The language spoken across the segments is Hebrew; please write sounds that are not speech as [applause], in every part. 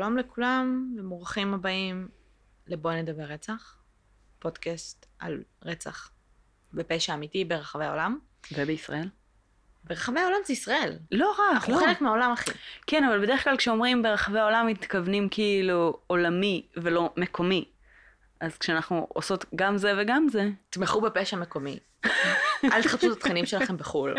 שלום לכולם וברוכים הבאים לבואי נדבר רצח, פודקאסט על רצח ופשע אמיתי ברחבי העולם. ובישראל? ברחבי העולם זה ישראל. לא רק, אנחנו לא. חלק מהעולם, אחי. כן, אבל בדרך כלל כשאומרים ברחבי העולם מתכוונים כאילו עולמי ולא מקומי. אז כשאנחנו עושות גם זה וגם זה, תמכו בפשע מקומי. [laughs] אל תחפשו את התכנים שלכם בחו"ל.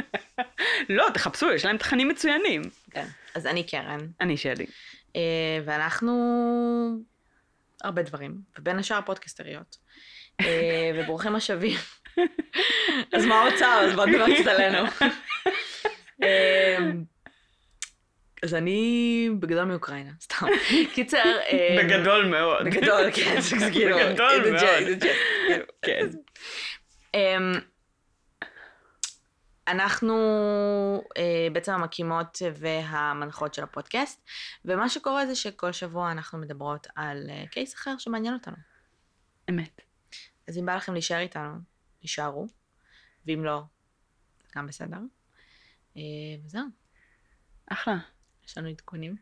[laughs] לא, תחפשו, יש להם תכנים מצוינים. כן. אז אני קרן, אני שלי. אה, ואנחנו הרבה דברים, ובין השאר פודקסטריות. אה, [laughs] וברוכים השבים. אז מה האוצר? אז בוא נדבר קצת עלינו. [laughs] אה, אז אני בגדול מאוקראינה, סתם. קיצר... בגדול מאוד. בגדול, כן, זה כאילו... בגדול מאוד. כאילו. כן. אנחנו אה, בעצם המקימות והמנחות של הפודקאסט, ומה שקורה זה שכל שבוע אנחנו מדברות על אה, case אחר שמעניין אותנו. אמת. אז אם בא לכם להישאר איתנו, תישארו, ואם לא, גם בסדר. אה, וזהו, אחלה. יש לנו עדכונים.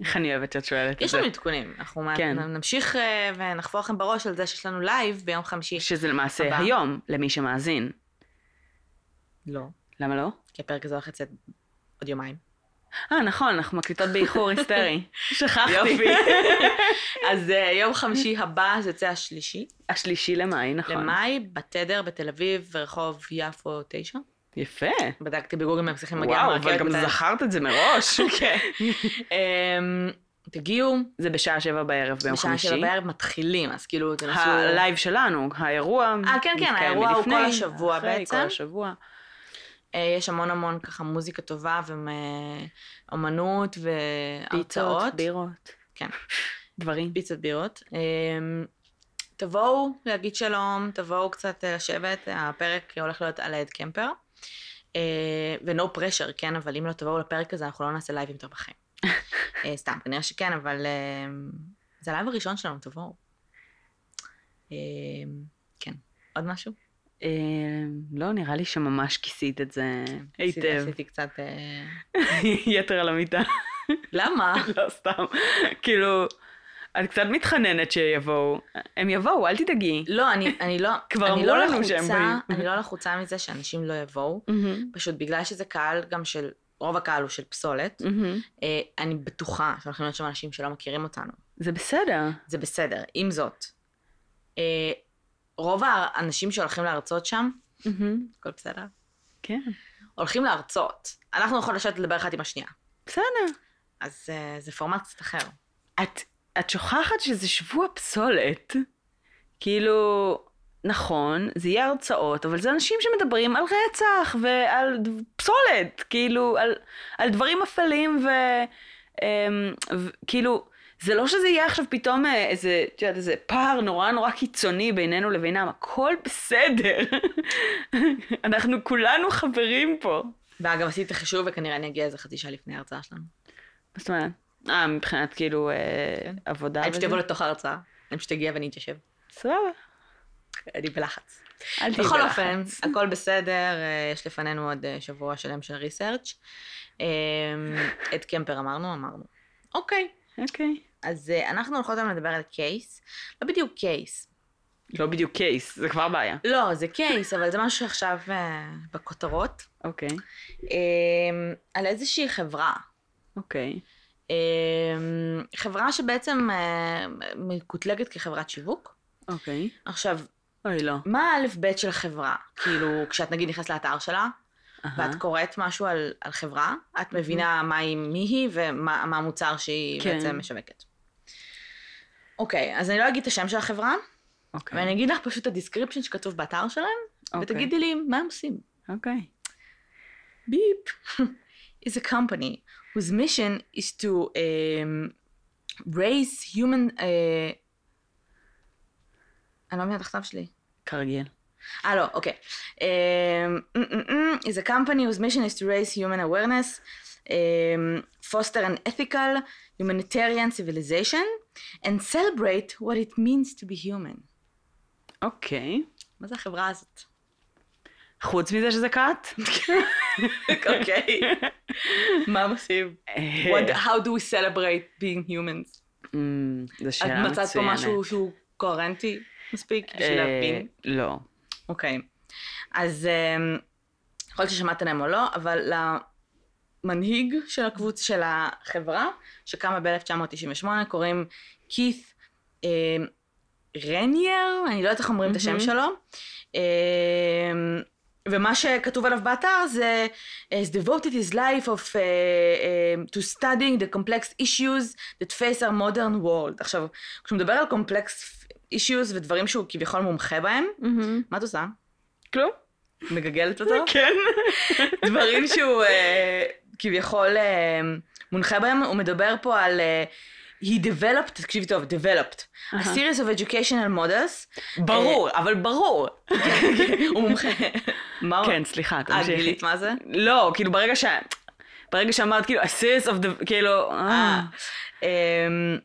איך אני אוהבת שאת שואלת את יש זה. לנו עדכונים, אנחנו כן. כן. נמשיך אה, ונחפור לכם בראש על זה שיש לנו לייב ביום חמישי. שזה למעשה הבא. היום, למי שמאזין. לא. למה לא? כי הפרק הזה הולך לצאת עוד יומיים. אה, נכון, אנחנו מקליטות באיחור היסטרי. [laughs] שכחתי. יופי. [laughs] אז אה, יום חמישי הבא זה יוצא השלישי. השלישי למאי, נכון. למאי, בתדר בתל אביב, ברחוב יפו 9. יפה. בדקתי בגוגל מה צריכים להגיע וואו, אבל גם מתי- זכרת את זה מראש. [laughs] כן. אמ, תגיעו, זה בשעה שבע בערב ביום בשעה חמישי. שבע בערב מתחילים, אז כאילו תנסו... הלייב שלנו, האירוע. אה, כן, כן, האירוע הוא כל השבוע אחרי, בעצם. כל השבוע. אה, יש המון המון ככה מוזיקה טובה ואומנות והרצאות. פיצות, בירות. כן. דברים. פיצות בירות. אמ, תבואו להגיד שלום, תבואו קצת אה, לשבת, הפרק הולך להיות על קמפר. אה, ו-no pressure, כן, אבל אם לא תבואו לפרק הזה, אנחנו לא נעשה לייבים יותר בחיים. [laughs] סתם, כנראה שכן, אבל זה הלייב הראשון שלנו, תבואו. כן. עוד משהו? אה, לא, נראה לי שממש כיסית את זה היטב. עשיתי קצת... אה, [laughs] יתר על המיטה. למה? [laughs] לא, סתם. כאילו, את קצת מתחננת שיבואו. הם יבואו, אל תדאגי. לא, אני, אני לא... [laughs] כבר אמרו לא לנו שהם באים. אני לא לחוצה מזה שאנשים לא יבואו. פשוט בגלל שזה קהל גם של, רוב הקהל הוא של פסולת. אה, אני בטוחה שהולכים להיות שם אנשים שלא מכירים אותנו. זה בסדר. זה בסדר. עם זאת, רוב האנשים שהולכים להרצות שם, מהמם. הכל בסדר, כן. הולכים להרצות. אנחנו יכולים לשבת לדבר אחת עם השנייה. בסדר. אז אה, זה פורמט קצת אחר. את, את שוכחת שזה שבוע פסולת. כאילו, נכון, זה יהיה הרצאות, אבל זה אנשים שמדברים על רצח ועל פסולת, כאילו, על, על דברים אפלים ו... אמ, ו- כאילו, זה לא שזה יהיה עכשיו פתאום אה, איזה, את יודעת, איזה פער נורא נורא קיצוני בינינו לבינם, הכל בסדר. [laughs] אנחנו כולנו חברים פה. ואגב, עשיתי חישוב וכנראה אני אגיע איזה חצי שעה לפני ההרצאה שלנו. מה זאת אומרת? אה, מבחינת כאילו כן. עבודה אני פשוט? אבוא לתוך ההרצאה, אני פשוט אגיע ואני אתיישב. סבבה. אני בלחץ. אל תהיי בכל בלחץ. אופן, הכל בסדר, אה, יש לפנינו עוד שבוע שלם של ריסרצ'. את קמפר אמרנו, אמרנו. אוקיי, אוקיי. אז אה, אנחנו הולכות היום לדבר על קייס. לא בדיוק קייס. לא בדיוק קייס, זה כבר בעיה. לא, זה קייס, אבל זה משהו שעכשיו אה, בכותרות. אוקיי. אה, על איזושהי חברה. אוקיי. אה, חברה שבעצם אה, מקוטלגת כחברת שיווק. אוקיי. עכשיו, אוי, לא. מה האלף בית של החברה? כאילו, כשאת נגיד נכנסת לאתר שלה, אהה. ואת קוראת משהו על, על חברה, את מבינה מה היא, מי היא ומה מה המוצר שהיא כן. בעצם משווקת. אוקיי, אז אני לא אגיד את השם של החברה, אוקיי. ואני אגיד לך פשוט את ה description שכתוב באתר שלהם, אוקיי. ותגידי לי מה הם עושים. אוקיי. Beep is a company whose mission is to um, raise human... אה, אני לא מבינה את הכתב שלי. כרגיל. Ah. Um, mm, mm, mm, is a company whose mission is to raise human awareness, um, foster an ethical humanitarian civilization, and celebrate what it means to be human. אוקיי. מה זה החברה הזאת? חוץ מזה שזה קאט. [laughs] אוקיי. מה מוסיף? אה, How do we celebrate being humans? אמ, זו את שאלה מצוינת. מצאת פה משהו שהוא קוהרנטי מספיק בשביל אה, להבין? לא. אוקיי. אז אמ, יכול להיות ששמעתם או לא, אבל למנהיג של הקבוצה, של החברה, שקמה ב-1998, קוראים כית אמ, רנייר, אני לא יודעת איך אומרים את השם. שלו. אמ, ומה שכתוב עליו באתר זה has devoted his life of uh, um, to studying the complex issues that face our modern world. עכשיו, כשהוא מדבר על complex issues ודברים שהוא כביכול מומחה בהם, מה את עושה? כלום. מגגלת אותו? כן. דברים שהוא אה, כביכול אה, מונחה בהם, הוא מדבר פה על... אה, he developed, תקשיבי טוב, developed, a אהה. series of educational models. ברור, אבל ברור. הוא מומחה. מה הוא? כן, סליחה, אה, תמשיכי. גילית מה זה? לא, כאילו ברגע ש... ברגע שאמרת כאילו, a series of the... כאילו... אה. אה, um,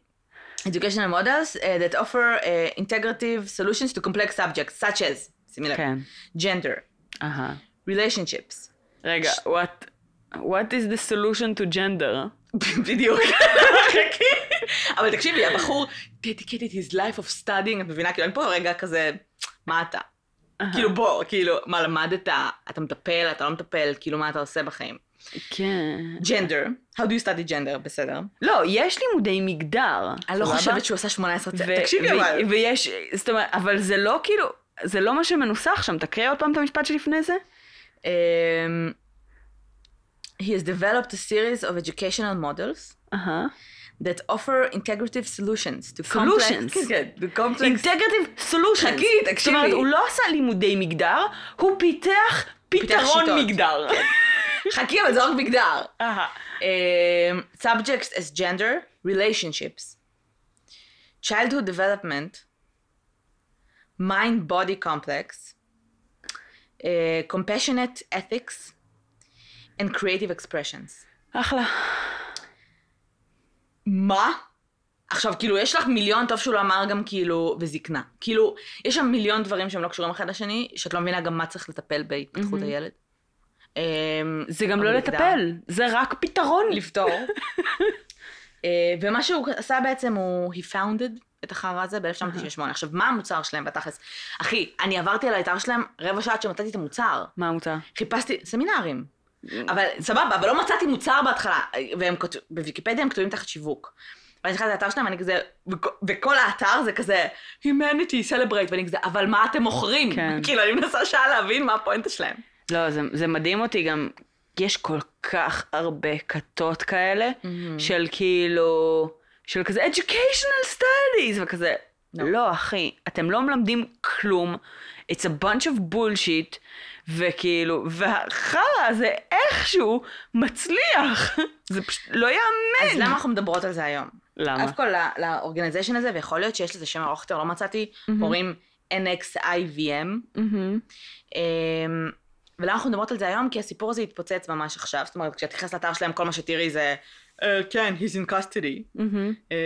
educational models uh, that offer uh, integrative solutions to complex subjects, such as, שימי לב, כן. gender, אהה. relationships. רגע, what... What is the solution to gender? [laughs] בדיוק. [laughs] אבל תקשיבי, הבחור dedicated his life of studying, את מבינה? כאילו אין פה רגע כזה, מה אתה? כאילו בוא, כאילו, מה למדת? אתה מטפל, אתה לא מטפל, כאילו מה אתה עושה בחיים? כן. gender, how do you study gender, בסדר. לא, יש לימודי מגדר. אני לא? חושבת שהוא עשה 18 צ... ו- תקשיבי אבל. ויש, זאת אומרת, אבל זה לא כאילו, זה לא מה שמנוסח שם. תקריאי עוד פעם את המשפט שלפני זה. Um, he has developed a series of educational models אהה. that offer integrative solutions to Solutions. complex... כן, כן. אינטגרטיב סולושן. חכי, זאת תקשיבי. אומרת, הוא לא עשה לימודי מגדר, הוא פיתח פתרון. מגדר. חכי, אבל זה רק מגדר. Um, subjects as gender, relationships, childhood development, mind body complex, uh, compassionate ethics, and creative expressions. אחלה. מה? עכשיו, כאילו, יש לך מיליון, טוב שהוא לא אמר גם כאילו, וזקנה. כאילו, יש שם מיליון דברים שהם לא קשורים אחד לשני, שאת לא מבינה גם מה צריך לטפל בהתפתחות מהמם. הילד. אמ, זה גם לא. לטפל, זה רק פתרון. לפתור. [laughs] אה, ומה שהוא עשה בעצם הוא, he founded את החרא הזה ב-1998. עכשיו, מה המוצר שלהם בתכלס? אחי, אני עברתי על האתר שלהם רבע שעה עד שמצאתי את המוצר. מה המוצר? חיפשתי, סמינרים. אבל סבבה, אבל לא מצאתי מוצר בהתחלה. והם כותב, בוויקיפדיה הם כתובים תחת שיווק. ואני נכנסתי לאתר שלהם, ואני כזה, וכ- וכל האתר זה כזה, Humanity, Celebrate, ואני כזה, אבל מה אתם מוכרים? כן. [laughs] כאילו, אני מנסה שעה להבין מה הפואנטה שלהם. לא, זה, זה מדהים אותי גם, יש כל כך הרבה כתות כאלה, של כאילו, של כזה educational studies, וכזה, לא. לא אחי, אתם לא מלמדים כלום, it's a bunch of bullshit, וכאילו, והחרא הזה איכשהו מצליח, זה פשוט לא יאמן. אז למה אנחנו מדברות על זה היום? למה? אף כל לאורגניזיישן הזה, ויכול להיות שיש לזה שם ארוך יותר, לא מצאתי, קוראים NXIVM. אמ, ולמה אנחנו מדברות על זה היום? כי הסיפור הזה התפוצץ ממש עכשיו. זאת אומרת, כשאת נכנסת לאתר שלהם, כל מה שתראי זה, "אה, כן, he's in custody, מהמם. אה,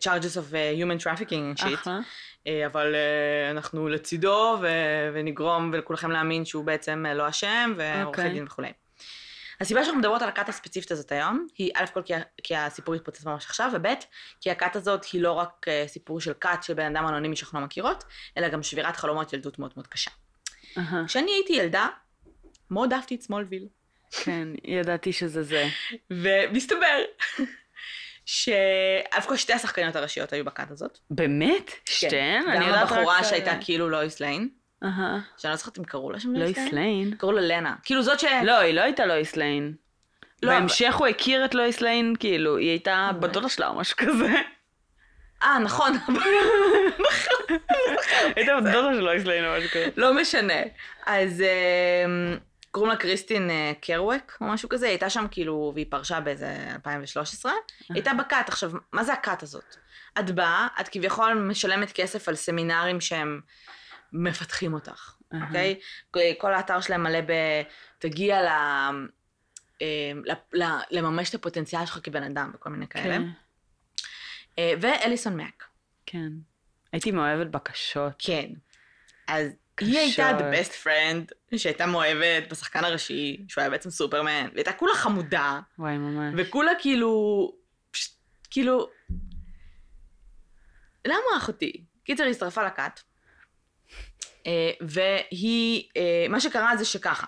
charges of אה, human trafficking and shit, אחלה. אה, אבל אה, אנחנו לצידו ו- ונגרום לכולכם להאמין שהוא בעצם אה, לא אשם, ועורכי אוקיי. דין וכולי. הסיבה שאנחנו מדברות על הכת הספציפית הזאת היום, היא א' כל כי, כי הסיפור התפוצץ ממש עכשיו, וב' כי הכת הזאת היא לא רק סיפור של כת של בן אדם אנונימי שאנחנו לא מכירות, אלא גם שבירת חלומות ילדות מאוד מאוד קשה. כשאני הייתי ילדה, מאוד אהבתי את סמולוויל. כן, ידעתי שזה זה. [laughs] ומסתבר שאף כל שתי השחקניות הראשיות היו בכת הזאת. באמת? שתיהן? אני גם. הבחורה שהייתה כאילו לואיס ליין, אהה. שאני לא זוכרת אם קראו לה שם לואיס ליין. קראו לה לנה. כאילו זאת ש... לא, היא לא הייתה לואיס ליין. לא, בהמשך הוא הכיר את לואיס ליין, כאילו, היא הייתה ממש. בת דודה שלה או משהו כזה. אה, נכון. [laughs] הייתה בת דודה של לואיס ליין או משהו כזה. לא משנה. אז אמ, קוראים לה קריסטין אה, קרוק או משהו כזה, היא הייתה שם כאילו, והיא פרשה באיזה 2013. היא הייתה בכת. עכשיו, מה זה הכת הזאת? את באה, את כביכול משלמת כסף על סמינרים שהם מפתחים אותך. אוקיי? כל האתר שלהם מלא ב... תגיע ל... ל- ל- לממש את הפוטנציאל שלך כבן אדם וכל מיני כאלה. כן, אה, ואליסון מק. כן. הייתי מאוהבת בקשות. כן. אז היא הייתה the best friend, שהייתה מאוהבת בשחקן הראשי, שהוא היה בעצם סופרמן, והייתה כולה חמודה, וואי, ממש. וכולה כאילו, פשוט, כאילו, למה אחותי? קיצר, היא הצטרפה לכת, אה, והיא, אה, מה שקרה זה שככה,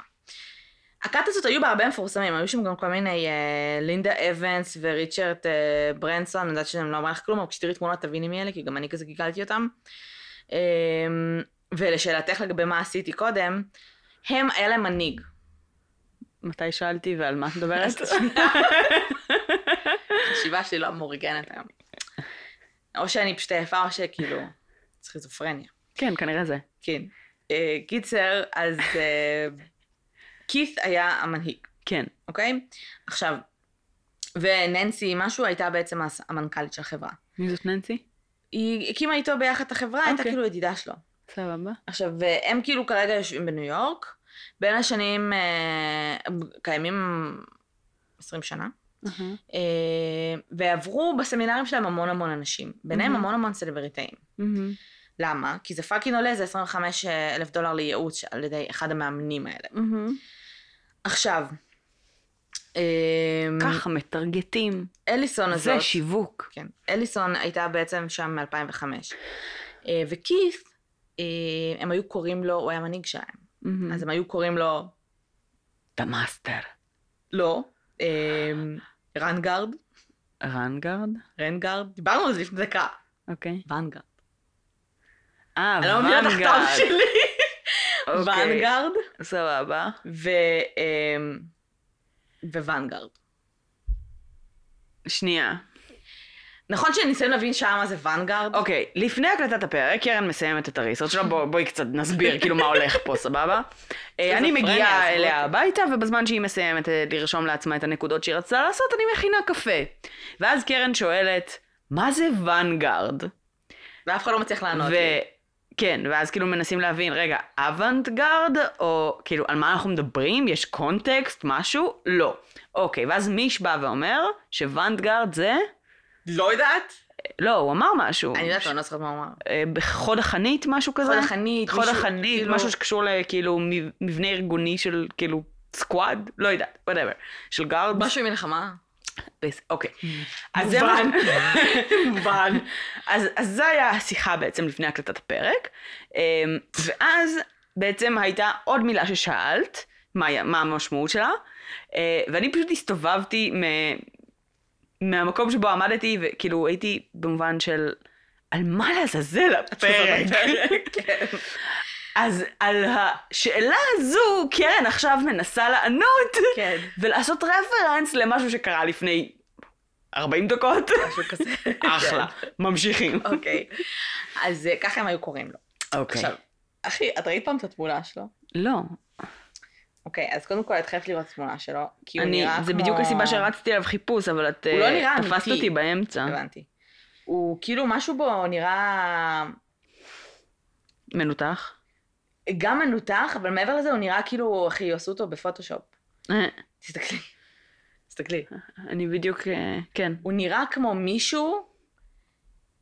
הכת הזאת היו בה הרבה מפורסמים, היו שם גם כל מיני אה, לינדה אבנס וריצ'רד אה, ברנסון, אני יודעת שאני לא אומר לך כלום, אבל כשתראי תמונות תביני מי אלה, כי גם אני כזה גיגלתי אותם. אה, ולשאלתך לגבי מה עשיתי קודם, הם, היה להם מנהיג. מתי שאלתי ועל מה את מדברת? [laughs] [laughs] החשיבה שלי לא מאורגנת היום. או שאני פשוט עייפה, או שכאילו, סכיזופרניה. כן, כנראה זה. כן. אה, קיצר, אז אה, כית' היה המנהיג, כן. אוקיי? עכשיו, וננסי משהו הייתה בעצם המנכ"לית של החברה. מי זאת ננסי? היא הקימה איתו ביחד את החברה, הייתה אוקיי. כאילו ידידה שלו. סבבה. עכשיו, הם כאילו כרגע יושבים בניו יורק, בין השנים, אה, הם קיימים 20 שנה. אה, ועברו בסמינרים שלהם המון המון אנשים, ביניהם מהמם. המון המון סלבריטאים. מהמם. למה? כי זה fucking עולה, זה 25 אלף דולר לייעוץ על ידי אחד המאמנים האלה. מהמם. עכשיו, אה, ככה מטרגטים. אליסון הזאת, זה שיווק. כן, אליסון הייתה בעצם שם מ-2005. וכית', הם היו קוראים לו, הוא היה מנהיג שלהם. אז הם היו קוראים לו, The Master. לא, אה, רנגרד, רנגרד? רנגרד, דיברנו על זה לפני דקה, אוקיי. ונגרד. אה, אני לא מבינה את הכתב. שלי. אוקיי. ונגרד סבבה. ו... אה, וונגרד. שנייה. נכון שניסיון להבין שם מה זה vanguard? אוקיי, לפני הקלטת הפרק, קרן מסיימת את ה research שלה, בוא- בואי קצת נסביר כאילו מה הולך פה, סבבה? [laughs] אה, אני מגיעה אליה. הביתה, ובזמן שהיא מסיימת אה, לרשום לעצמה את הנקודות שהיא רצתה לעשות, אני מכינה קפה. ואז קרן שואלת, מה זה vanguard? ואף אחד לא מצליח לענות ו... לי. כן, ואז כאילו מנסים להבין, רגע, אוונטגארד, או כאילו, על מה אנחנו מדברים? יש context, משהו? לא. אוקיי, ואז מיש בא ואומר ש vanguard זה... לא יודעת? לא, הוא אמר משהו. אני יודעת, אני לא זוכרת מה הוא אמר. אה, בחוד החנית, משהו כזה? חוד החנית, חוד החנית, כאילו- משהו שקשור לכאילו מב- מבנה ארגוני של כאילו squad? לא יודעת, whatever. של guard? משהו מלחמה? אוקיי. אז זה מה... מובן. [laughs] מובן. אז, אז זה היה השיחה בעצם לפני הקלטת הפרק, אמ, ואז בעצם הייתה עוד מילה ששאלת, מה, המשמעות שלה, אה, ואני פשוט הסתובבתי מהמקום שבו עמדתי, וכאילו הייתי במובן של, על מה לעזאזל הפרק? [laughs] כן. אז על השאלה הזו, קרן עכשיו מנסה לענות, כן. ולעשות רפרנס למשהו שקרה לפני 40 דקות. משהו כזה. [laughs] אחלה, ממשיכים. אוקיי. אז ככה הם היו קוראים לו. אוקיי. עכשיו, אחי, את ראית פעם את התמונה שלו? לא. אוקיי, אז קודם כל את חייבת לראות את התמונה שלו, כי הוא אני, נראה כמו... זה בדיוק הסיבה שרצתי עליו חיפוש, אבל את הוא לא אה, נראה תפסת אמיתי. אותי באמצע. הבנתי. הוא כאילו משהו בו נראה מנותח. גם מנותח, אבל מעבר לזה הוא נראה כאילו, אחי, עשו אותו בפוטושופ. אה, תסתכלי. תסתכלי. אני בדיוק, אה, כן. הוא נראה כמו מישהו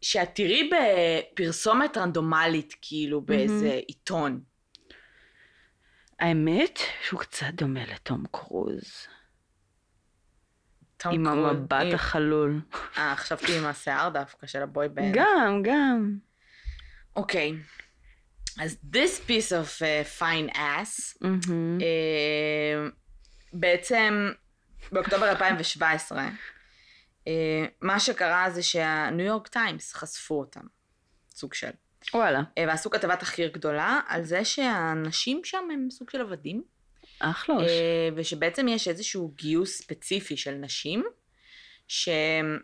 שאת תראי בפרסומת רנדומלית, כאילו, באיזה עיתון. האמת שהוא קצת דומה לתום קרוז. עם קרוז. המבט עם- החלול. אה, חשבתי עם השיער דווקא של הבוי בן. גם, גם. אוקיי. אז this piece of uh, fine ass, מהמם. אה, בעצם באוקטובר 2017, אה, מה שקרה זה שהניו יורק טיימס חשפו אותם, סוג של. וואלה, אה, ועשו כתבת תחקיר גדולה על זה שהאנשים שם הם סוג של עבדים, אחלה. אה, ושבעצם יש איזשהו גיוס ספציפי של נשים, שמה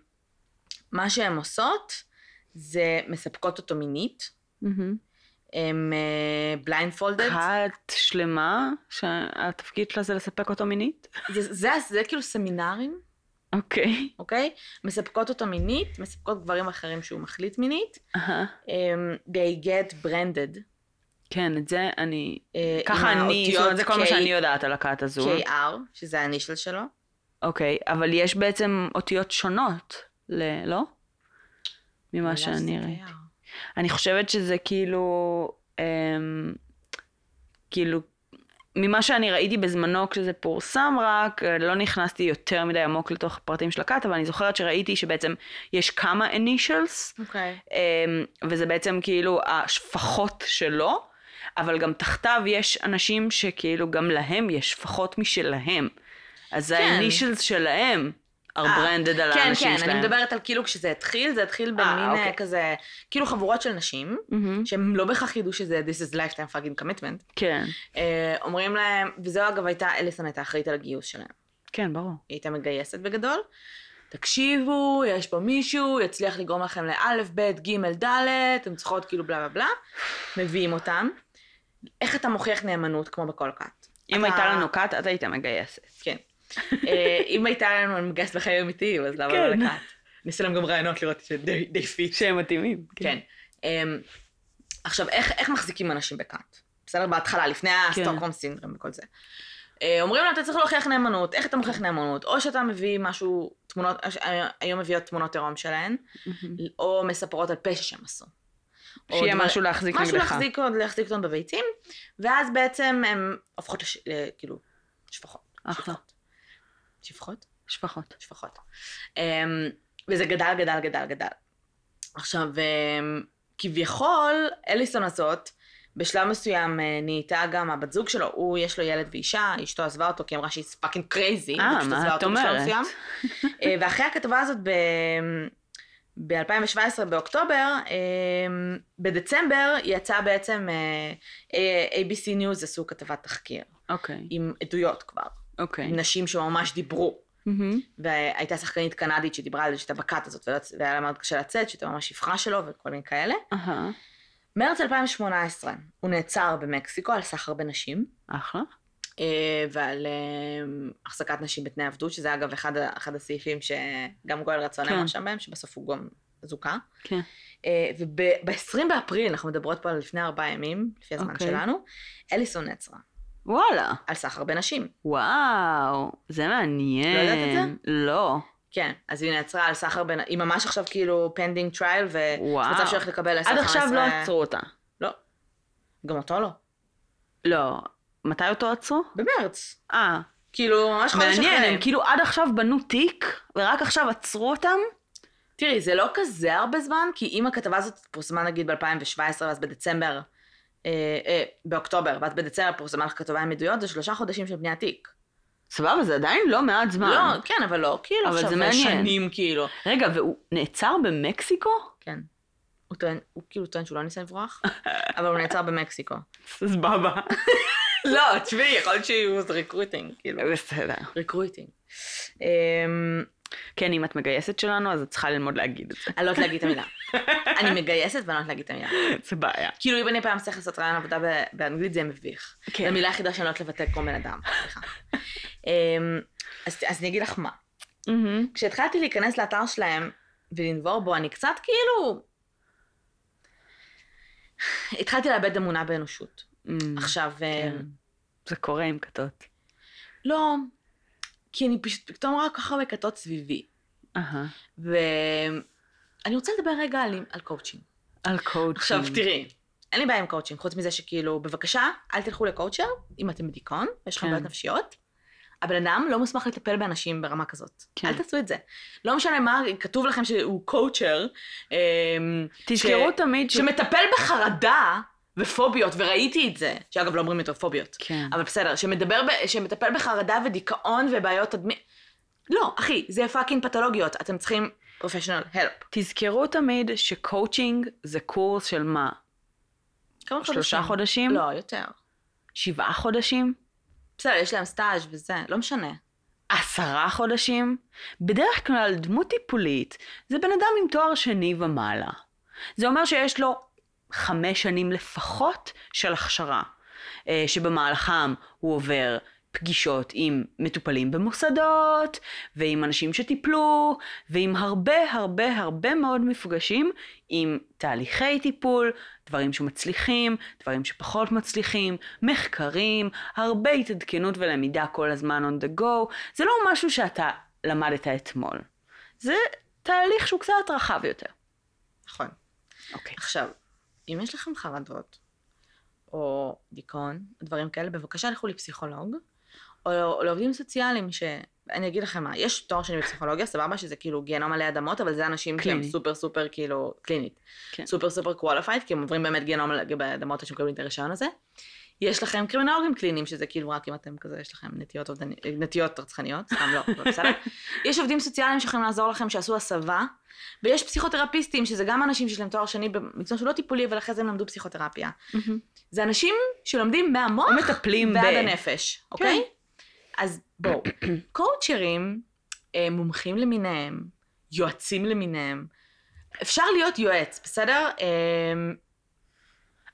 שהן עושות זה מספקות אותו מינית. הם בליינדפולדד, כת שלמה שהתפקיד שלה זה לספק אותו מינית? זה, זה, זה כאילו סמינרים, אוקיי. אוקיי? מספקות אותו מינית, מספקות גברים אחרים שהוא מחליט מינית. אהה. Um, they get branded. כן, את זה אני... אה, ככה אני, זאת אומרת, זה כל מה שאני יודעת על הכת הזו. KR, שזה האנישל שלו. אוקיי, אבל יש בעצם אותיות שונות, ל... לא? ממה יודעת שאני ראיתי. אני חושבת שזה כאילו... אמ, כאילו, ממה שאני ראיתי בזמנו כשזה פורסם רק, אה, לא נכנסתי יותר מדי עמוק לתוך הפרטים של הכת, אבל אני זוכרת שראיתי שבעצם יש כמה initials, אוקיי. אמ, וזה בעצם כאילו השפחות שלו, אבל גם תחתיו יש אנשים שכאילו גם להם יש שפחות משלהם. אז כן. ה-initials שלהם branded על כן, האנשים כן, שלהם. אני מדברת על כאילו כשזה התחיל, זה התחיל במין אה, אה, אוקיי. כזה, כאילו חבורות של נשים. שהם לא בהכרח ידעו שזה This is lifetime fucking commitment. כן, אה, אומרים להם, וזו אגב הייתה, אליסון הייתה אחראית על הגיוס שלהם. כן, ברור. היא הייתה מגייסת בגדול. תקשיבו, יש פה מישהו, יצליח לגרום לכם לאלף, בית, גימל, דלת, אתם צריכות כאילו בלה בלה בלה. מביאים אותם. איך אתה מוכיח נאמנות כמו בכל כת? אם אתה- הייתה לנו כת, את היית מגייסת. כן. אה, אם הייתה לנו מגייסת בחיים אמיתיים, אז למה לא כן. לכת? נעשה להם גם רעיונות לראות ש-they fit. שהם מתאימים. כן. אמ, עכשיו, איך, מחזיקים אנשים בכת? בסדר? בהתחלה, לפני הסטוקהום סינדרום וכל זה. אה, אומרים לו, אתה צריך להוכיח נאמנות. איך אתה מוכיח נאמנות? או שאתה מביא משהו, תמונות, אה, היום מביאות תמונות עירום שלהן. או מספרות על פשע שהם עשו. שיהיה משהו להחזיק משהו נגדך. להחזיק, להחזיק אותם בביצים, ואז בעצם הן הופכות כאילו, שפחות. אחלה. שפחות. שפחות? שפחות. אמ, וזה גדל, גדל, גדל, גדל. עכשיו, אמ, כביכול, אליסון הזאת, בשלב מסוים אה, נהייתה גם הבת זוג שלו, הוא, יש לו ילד ואישה, אשתו עזבה אותו כי היא אמרה שהיא fucking crazy. אה, מה את אומרת? אה, ואחרי הכתבה הזאת ב... ב-2017, באוקטובר, אמ, בדצמבר יצא בעצם אה, ABC News עשו כתבת תחקיר, אוקיי, עם עדויות כבר, אוקיי. עם נשים שממש דיברו. מהמם. והייתה שחקנית קנדית שדיברה על זה שהייתה בכת הזאת, והיה לה מאוד קשה לצאת, שהייתה ממש שפחה שלו וכל מיני כאלה. אהה, מרץ 2018 הוא נעצר במקסיקו על סחר בנשים, אחלה. אה, ועל אה, החזקת נשים בתנאי עבדות, שזה אגב אחד, אחד הסעיפים שגם גואל רצון כן. שם בהם, שבסוף הוא גם זוכה. כן. וב-20 באפריל, אנחנו מדברות פה על לפני ארבעה ימים, לפי הזמן אוקיי. שלנו, אליסון נעצרה וואלה. על סחר בנשים. וואו, זה מעניין. לא ידעת את זה? לא. כן, אז היא נעצרה על סחר בין... היא ממש עכשיו כאילו pending trial, ויש. מצב שהולכת לקבל 10-15... עד עכשיו לא עצרו אותה. לא. גם אותו לא. לא. מתי אותו עצרו? במרץ. אה, כאילו, ממש חודש אחרי. מעניין, הם כאילו עד עכשיו בנו תיק, ורק עכשיו עצרו אותם? תראי, זה לא כזה הרבה זמן, כי אם הכתבה הזאת פורסמה נגיד ב-2017, ואז בדצמבר, באוקטובר, ואז בדצמבר פורסמה לך כתבה עם עדויות, זה שלושה חודשים של בניית תיק. סבבה, זה עדיין לא מעט זמן. לא, כן, אבל לא, כאילו אבל זה מעניין. שנים, כאילו. רגע, והוא נעצר במקסיקו? כן. הוא טוען, הוא כאילו טוען שהוא לא ניסה לברוח, [laughs] אבל הוא נעצר במקסיקו. סבבה. [laughs] לא, תשמעי, יכול להיות שהוא recruiting, כאילו. בסדר. recruiting. אמ, כן, אם את מגייסת שלנו, אז את צריכה ללמוד להגיד את זה. אני לא יודעת להגיד את המילה. [laughs] אני מגייסת ואני לא יודעת להגיד את המילה. זה בעיה. כאילו אם אני פעם צריך לעשות רעיון עבודה באנגלית זה מביך. כן. זו המילה היחידה שאני לא יודעת לבטא כמו בן אדם, סליחה. [laughs] אמ, אז אני אגיד לך מה. כשהתחלתי להיכנס לאתר שלהם ולנבור בו, אני קצת כאילו... התחלתי לאבד אמונה באנושות. עכשיו, כן. אמ, זה קורה עם כתות. לא, כי אני פשוט פתאום רואה כל כך הרבה כתות סביבי. ואני רוצה לדבר רגע על, על קואוצ'ינג. על קואוצ'ינג. עכשיו תראי, אין לי בעיה עם קואוצ'ינג, חוץ מזה שכאילו, בבקשה, אל תלכו ל coacher אם אתם בדיכאון, ויש לכם כן. בעיות נפשיות. הבן אדם לא מוסמך לטפל באנשים ברמה כזאת. כן. אל תעשו את זה. לא משנה מה, כתוב לכם שהוא coacher, אמ, תזכרו ש- תמיד. שמטפל בחרדה ופוביות, וראיתי את זה, שאגב לא אומרים יותר פוביות, כן. אבל בסדר, שמדבר, ב- שמטפל בחרדה ודיכאון ובעיות תדמית. לא, אחי, זה fucking פתולוגיות, אתם צריכים professional help. תזכרו תמיד שקואוצ'ינג זה קורס של מה? כמה שלושה חודשים? לא, יותר. שבעה חודשים? בסדר, יש להם סטאז' וזה, לא משנה. עשרה חודשים? בדרך כלל דמות טיפולית זה בן אדם עם תואר שני ומעלה. זה אומר שיש לו חמש שנים לפחות של הכשרה, אה, שבמהלכם הוא עובר פגישות עם מטופלים במוסדות, ועם אנשים שטיפלו, ועם הרבה הרבה הרבה מאוד מפגשים עם תהליכי טיפול, דברים שמצליחים, דברים שפחות מצליחים, מחקרים, הרבה התעדכנות ולמידה כל הזמן on the go. זה לא משהו שאתה למדת אתמול. זה תהליך שהוא קצת רחב יותר. נכון. אוקיי. עכשיו, אם יש לכם חרדות, או דיכאון, דברים כאלה, בבקשה לכו לפסיכולוג, או לעובדים סוציאליים ש... אני אגיד לכם מה, יש תואר שני בפסיכולוגיה, סבבה שזה כאילו גיהנום עלי אדמות, אבל זה אנשים קליני. שהם סופר סופר כאילו, קלינית. כן. סופר סופר qualified, כי הם עוברים באמת גיהנום עלי אדמות עד שמקבלים את הרישיון הזה. יש לכם קרימינולוגים קליניים, שזה כאילו רק אם אתם כזה, יש לכם נטיות, אובדני, נטיות רצחניות, סתם לא, אבל בסדר. [laughs] יש עובדים סוציאליים שיכולים לעזור לכם, שעשו הסבה, ויש פסיכותרפיסטים, שזה גם אנשים שיש להם תואר שני במקצוע שהוא לא טיפולי, אבל אחרי זה הם למדו פסיכותרפיה. זה אנשים שלומדים מהמוח מטפלים ב... ועד הנפש, אוקיי? אז בואו, [clears throat] קואוצ'רים, אה, מומחים למיניהם, יועצים למיניהם, אפשר להיות יועץ, בסדר?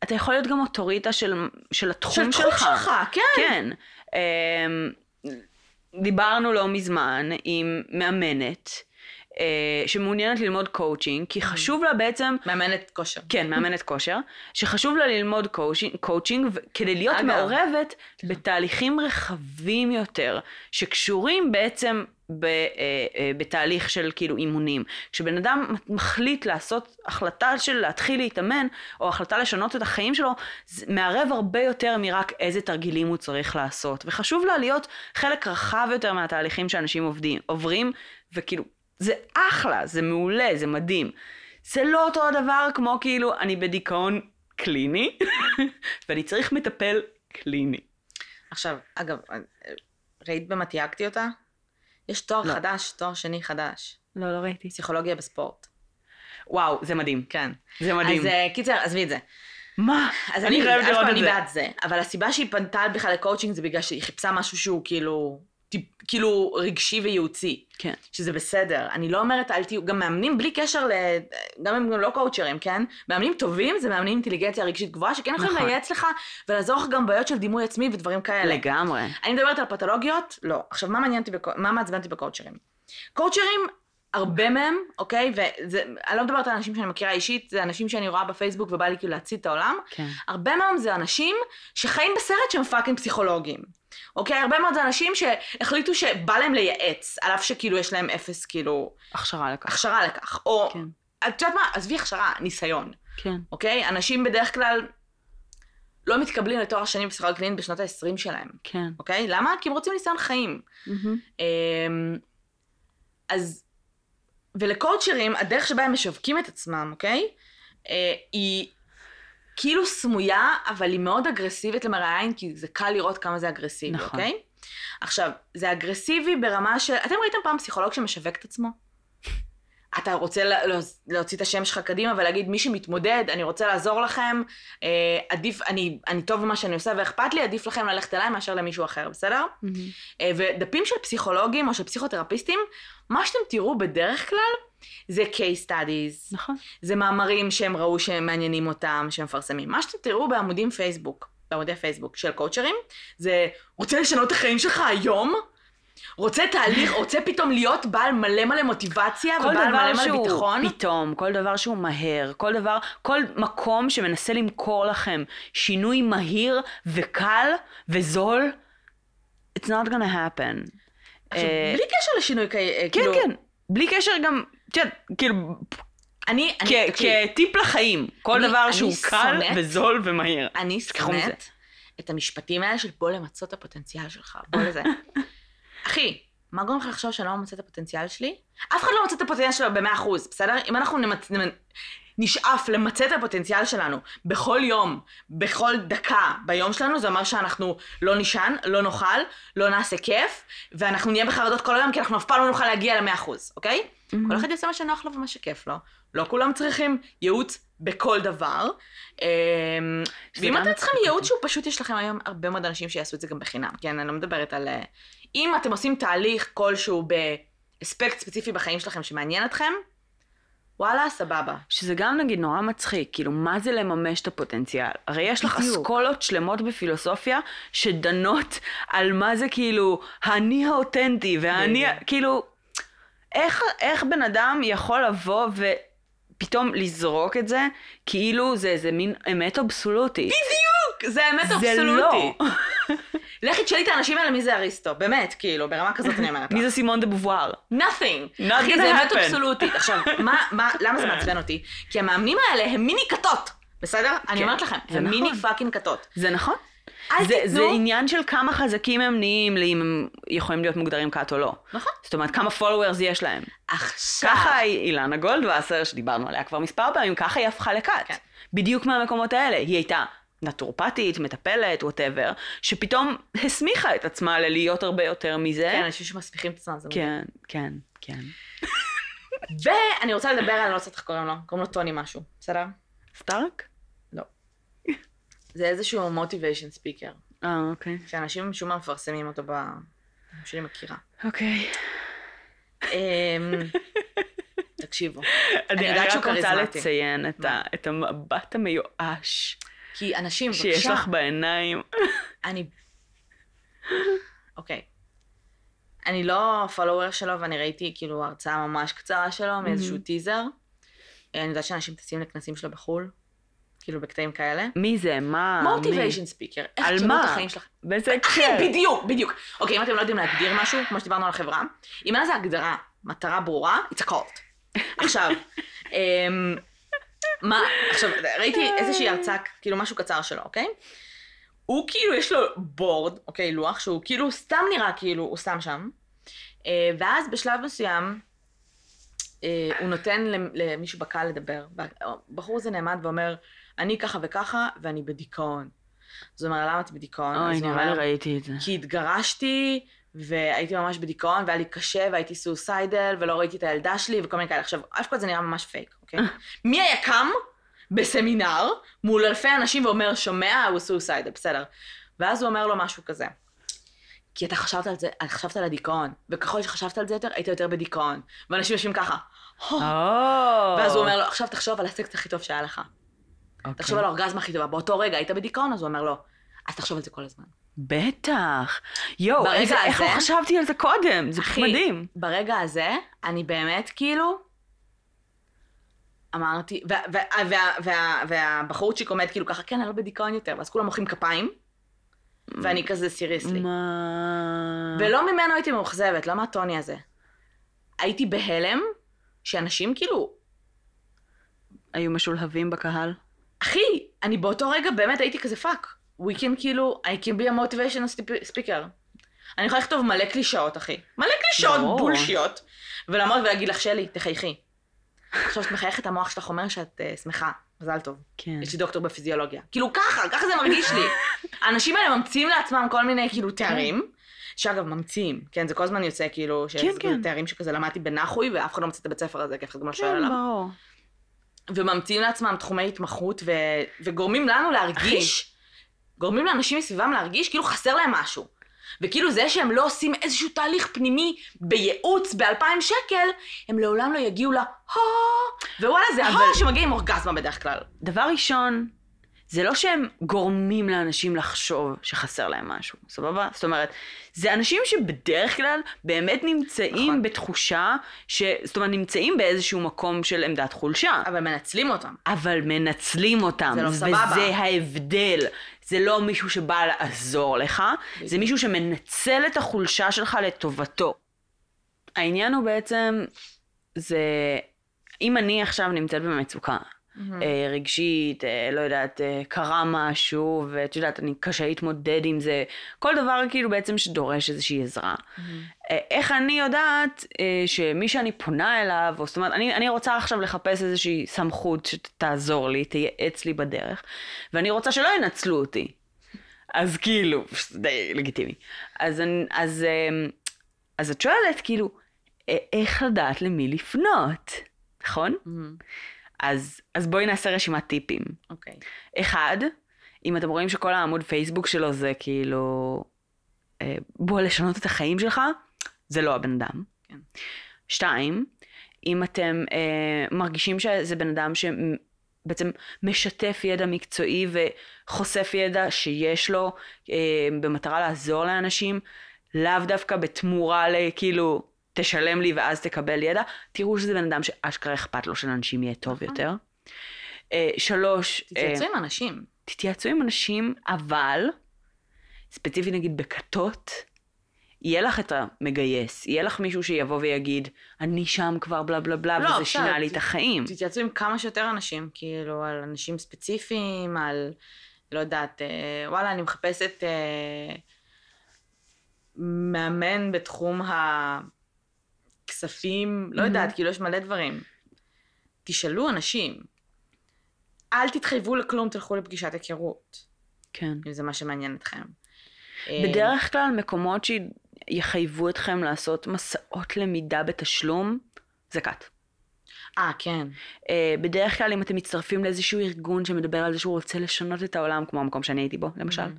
אתה יכול להיות גם אוטוריטה של, של התחום של תחום שלך, כן. כן. אמ, דיברנו לא מזמן עם מאמנת אה, שמעוניינת ללמוד קואוצ'ינג, כי חשוב לה בעצם... מאמנת כושר. כן, מאמנת כושר, שחשוב לה ללמוד קואוצ'ינג, כדי להיות אגב. מעורבת בתהליכים רחבים יותר, שקשורים בעצם בתהליך של כאילו אימונים. כשבן אדם מחליט לעשות החלטה של להתחיל להתאמן, או החלטה לשנות את החיים שלו, זה מערב הרבה יותר מרק איזה תרגילים הוא צריך לעשות. וחשוב לה להיות חלק רחב יותר מהתהליכים שאנשים עובדים, עוברים, וכאילו, זה אחלה, זה מעולה, זה מדהים. זה לא אותו הדבר כמו כאילו, אני בדיכאון קליני, [laughs] ואני צריך מטפל קליני. עכשיו, אגב, אה, ראית במה תייגתי אותה? יש תואר לא. חדש, תואר שני חדש. לא, לא ראיתי. פסיכולוגיה בספורט. וואו, זה מדהים. כן. זה מדהים. אז אה, קיצר, עזבי את זה. מה? אז אני אני, חייב אף לראות את אני זה. בעד זה, אבל הסיבה שהיא פנתה בכלל לקואוצ'ינג זה בגלל שהיא חיפשה משהו שהוא כאילו, טיפ, כאילו רגשי וייעוצי, כן. שזה בסדר. אני לא אומרת אל תהיו, גם מאמנים בלי קשר ל... גם הם גם לא קואוצ'רים, כן? מאמנים טובים זה מאמנים אינטליגנציה רגשית גבוהה, שכן יכולים נכון. לייעץ לך ולעזור לך גם בעיות של דימוי עצמי ודברים כאלה. לגמרי. אני מדברת על פתולוגיות? לא. עכשיו, מה מעניין אותי, בקו- מה מעצבן אותי בקואוצ'רים? קואוצ'רים, הרבה מהם, אוקיי? ואני לא מדברת על אנשים שאני מכירה אישית, זה אנשים שאני רואה בפייסבוק ובא לי כאילו להצית את העולם. כן. הרבה מהם זה אנשים שחיים בסרט שהם fucking פסיכולוגים. אוקיי? הרבה מאוד זה אנשים שהחליטו שבא להם לייעץ, על אף שכאילו יש להם אפס כאילו הכשרה לכך. הכשרה לכך. או, כן. את יודעת מה? עזבי הכשרה, ניסיון. כן. אוקיי? אנשים בדרך כלל לא מתקבלים לתואר שני בפסיכולוגיה קלינית בשנות ה-20 שלהם. כן. אוקיי? למה? כי הם רוצים ניסיון חיים. אמ, אז, ול coacherים, הדרך שבה הם משווקים את עצמם, אוקיי? אה, היא כאילו סמויה, אבל היא מאוד אגרסיבית למראה עין, כי זה קל לראות כמה זה אגרסיבי, נכון. אוקיי? עכשיו, זה אגרסיבי ברמה של... אתם ראיתם פעם פסיכולוג שמשווק את עצמו? אתה רוצה לה- לה- להוציא את השם שלך קדימה ולהגיד, מי שמתמודד, אני רוצה לעזור לכם, אה, עדיף, אני, אני טוב במה שאני עושה ואכפת לי, עדיף לכם ללכת אליי מאשר למישהו אחר, בסדר? מהמם. אה, ודפים של פסיכולוגים או של פסיכותרפיסטים, מה שאתם תראו בדרך כלל זה case studies, נכון. זה מאמרים שהם ראו שהם מעניינים אותם, שהם מפרסמים. מה שאתם תראו בעמודים פייסבוק, בעמודי פייסבוק של קואוצ'רים, זה רוצה לשנות את החיים שלך היום? רוצה תהליך, [laughs] רוצה פתאום להיות בעל מלא מלא מוטיבציה כל ובעל דבר מלא מלא שהוא ביטחון? פתאום, כל דבר שהוא מהר, כל דבר, כל מקום שמנסה למכור לכם שינוי מהיר וקל וזול, it's not gonna happen. עכשיו, אה, בלי קשר לשינוי, כ- אה, כן, כאילו, כן. בלי קשר גם, את יודעת, כאילו, אני, אני, כטיפ לחיים, כל אני- דבר אני שהוא קל וזול ומהיר. אני. שונאת את המשפטים האלה של בוא למצות את הפוטנציאל שלך, בוא לזה. [laughs] אחי, מה גורם לך לחשוב שאני לא ממצה את הפוטנציאל שלי? אף אחד לא ממצה את הפוטנציאל שלו ב-100%, בסדר? אם אנחנו נמצ... נשאף למצה את הפוטנציאל שלנו בכל יום, בכל דקה ביום שלנו, זה אומר שאנחנו לא נישן, לא נאכל, לא נעשה כיף, ואנחנו נהיה בחרדות כל היום, כי אנחנו אף פעם לא נוכל להגיע ל-100%, אוקיי? כל אחד יעשה מה שנוח לו ומה שכיף לו. לא כולם צריכים ייעוץ בכל דבר. אמ, ואם אתם צריכים ייעוץ. שהוא פשוט, יש לכם היום הרבה מאוד אנשים שיעשו את זה גם בחינם. כן, אני לא מדברת על... אם אתם עושים תהליך כלשהו באספקט ספציפי בחיים שלכם שמעניין אתכם, וואלה, סבבה. שזה גם נגיד נורא מצחיק, כאילו מה זה לממש את הפוטנציאל? הרי יש לך. אסכולות שלמות בפילוסופיה שדנות על מה זה כאילו האני האותנטי והאני. כאילו, איך, איך בן אדם יכול לבוא ופתאום לזרוק את זה כאילו זה איזה מין אמת אבסולוטית? בדיוק! זה האמת זה אבסולוטית. לא. [laughs] לכי תשאלי את האנשים האלה מי זה אריסטו, באמת, כאילו, ברמה כזאת אני אומרת [laughs] לך. מי זה סימון דה בובואר? nothing. Not אחי, זה אמת. אבסולוטית. עכשיו, [laughs] מה, מה, למה זה מעצבן אותי? כי המאמנים האלה הם מיני כתות. בסדר? אני כן, אומרת לכם, זה הם מיני נכון. fucking כתות. זה נכון. זה, זה תיתנו... עניין של כמה חזקים הם נהיים, לאם הם יכולים להיות מוגדרים כת או לא. נכון. זאת אומרת, כמה followers יש להם. עכשיו... ככה היא- אילנה גולדווסר, שדיברנו עליה כבר מספר פעמים, ככה היא הפכה לכת. כן. בדיוק מהמקומות האלה. היא הייתה נטורפטית, מטפלת, whatever, שפתאום הסמיכה את עצמה ללהיות הרבה יותר מזה. כן, אנשים שמסמיכים את עצמם, זה מדהים. כן, כן, כן. [laughs] ואני רוצה לדבר על, אני לא יודעת איך קוראים לו, קוראים לו טוני משהו, בסדר? סטארק? לא. זה איזשהו מוטיביישן ספיקר, אה, אוקיי. שאנשים משום מה מפרסמים אותו ב... שאני מכירה. אוקיי. אמ, [laughs] תקשיבו, אני יודעת רק שהוא רוצה כריזמטי. לציין את מה? ה- את המבט המיואש כי אנשים, שיש בבקשה, לך בעיניים. [laughs] אני... אוקיי. אני לא פולוור שלו, ואני ראיתי כאילו הרצאה ממש קצרה שלו מאיזשהו טיזר. אני יודעת שאנשים טסים לכנסים שלו בחו"ל, כאילו בקטעים כאלה. מי זה? מה? מוטיביישן ספיקר. איך על מה? את החיים שלכם. באיזה אחי, הקשר? בדיוק, בדיוק. אוקיי, אם אתם לא יודעים להגדיר משהו, כמו שדיברנו על החברה, אם אין לזה הגדרה, מטרה ברורה, it's a cult. עכשיו, [laughs] אמ, עכשיו, ראיתי איזושהי הרצאה, כאילו משהו קצר שלו, אוקיי? הוא כאילו, יש לו board, אוקיי, לוח, שהוא כאילו סתם נראה כאילו הוא שם שם, אה, ואז בשלב מסוים, אה, הוא נותן למ- למישהו בקהל לדבר, והבחור הזה נעמד ואומר, אני ככה וככה, ואני בדיכאון. אז הוא אומר, למה אתה בדיכאון? אוי, נראה לי ראיתי את זה. כי התגרשתי, והייתי ממש בדיכאון, והיה לי קשה, והייתי suicidal, ולא ראיתי את הילדה שלי, וכל מיני כאלה. עכשיו, אף אחד זה נראה ממש פייק, אוקיי? [laughs] מי היה קם בסמינר מול אלפי אנשים ואומר, שומע, הוא סוסיידל, בסדר. ואז הוא אומר לו משהו כזה. כי אתה חשבת על זה, חשבת על הדיכאון, וככל שחשבת על זה יותר, היית יותר בדיכאון. ואנשים יושבים ככה. או. ואז הוא אומר לו, עכשיו תחשוב על הסקס הכי טוב שהיה לך. אוקיי. תחשוב על האורגזמה הכי טובה. באותו רגע היית בדיכאון? אז הוא אומר לו, אז תחשוב על זה כל הזמן. בטח. יואו, ברגע איזה- איך לא הזה- חשבתי על זה קודם? זה אחי, מדהים. ברגע הזה, אני באמת כאילו, אמרתי, וה- וה- וה- וה- והבחורצ'יק עומד כאילו ככה, כן, אני לא בדיכאון יותר, ואז כולם מוחאים כפיים, ואני כזה seriously. מה... ולא ממנו הייתי מאוכזבת, לא מהטוני הזה. הייתי בהלם, שאנשים כאילו, היו משולהבים בקהל? אחי, אני באותו רגע באמת הייתי כזה fuck. We can כאילו, I can be a motivation speaker. אני יכולה לכתוב מלא קלישאות, אחי. מלא קלישאות ברור. בולשיות. ולעמוד ולהגיד לך, שלי, תחייכי. עכשיו שאת מחייכת, המוח שלך אומר שאת uh, שמחה. מזל טוב. כן. יש לי דוקטור בפיזיולוגיה. כאילו ככה, ככה זה מרגיש לי. [laughs] האנשים האלה ממציאים לעצמם כל מיני כאילו תארים. שאגב, ממציאים, כן, זה כל הזמן יוצא כאילו, כן, שזה כן. תארים שכזה למדתי בנחוי, ואף אחד לא מוצא את הבית ספר הזה, כי אף אחד גם לא שואל כן, עליו. ברור. וממציאים לעצמם תחומי התמחות, ו... וגורמים לנו להרגיש, גורמים לאנשים מסביבם להרגיש כאילו חסר להם משהו. וכאילו זה שהם לא עושים איזשהו תהליך פנימי בייעוץ באלפיים שקל, הם לעולם לא יגיעו ל... ווואלה זה אבל- שמגיע עם אורגזמה בדרך כלל. דבר ראשון, זה לא שהם גורמים לאנשים לחשוב שחסר להם משהו, סבבה? זאת אומרת, זה אנשים שבדרך כלל באמת נמצאים נכון. בתחושה, ש... זאת אומרת, נמצאים באיזשהו מקום של עמדת חולשה. אבל מנצלים אותם. אבל מנצלים אותם, זה לא וזה סבבה. ההבדל. זה לא מישהו שבא לעזור לך, זה. מישהו שמנצל את החולשה שלך לטובתו. העניין הוא בעצם, זה, אם אני עכשיו נמצאת במצוקה, אה, רגשית, אה, לא יודעת, אה, קרה משהו, ואת יודעת, אני קשה להתמודד עם זה, כל דבר כאילו בעצם שדורש איזושהי עזרה. אה, איך אני יודעת שמי שאני פונה אליו, או זאת אומרת, אני, אני רוצה עכשיו לחפש איזושהי סמכות שתעזור לי, תייעץ לי בדרך, ואני רוצה שלא ינצלו אותי. אז כאילו, די לגיטימי. אז, אני- אז, אה, אז את שואלת, כאילו, איך לדעת למי לפנות, נכון? אז, אז בואי נעשה רשימת טיפים. אוקיי. אחד, אם אתם רואים שכל העמוד פייסבוק שלו זה כאילו, אה, בוא לשנות את החיים שלך, זה לא הבן אדם. כן. שתיים, אם אתם אה, מרגישים שזה בן אדם שבעצם משתף ידע מקצועי וחושף ידע שיש לו אה, במטרה לעזור לאנשים, לאו דווקא בתמורה לכאילו, תשלם לי ואז תקבל ידע, תראו שזה בן אדם שאשכרה אכפת לו שלאנשים יהיה טוב נכון. יותר. אה, שלוש, אה, תתייעצו עם אנשים. תתייעצו עם אנשים, אבל, ספציפית נגיד בכתות, יהיה לך את המגייס, יהיה לך מישהו שיבוא ויגיד, אני שם כבר בלה בלה בלה, לא, וזה בסדר, שינה לי את החיים. תתייעצו עם כמה שיותר אנשים, כאילו, על אנשים ספציפיים, על, לא יודעת, אה, וואלה, אני מחפשת אה, מאמן בתחום הכספים, לא Mhm. יודעת, כאילו, יש מלא דברים. תשאלו אנשים. אל תתחייבו לכלום, תלכו לפגישת היכרות, כן. אם זה מה שמעניין אתכם. אה, בדרך כלל מקומות שיחייבו אתכם לעשות מסעות למידה בתשלום, זה כת. אה, כן. אה, בדרך כלל אם אתם מצטרפים לאיזשהו ארגון שמדבר על זה שהוא רוצה לשנות את העולם, כמו המקום שאני הייתי בו, למשל, מהמם.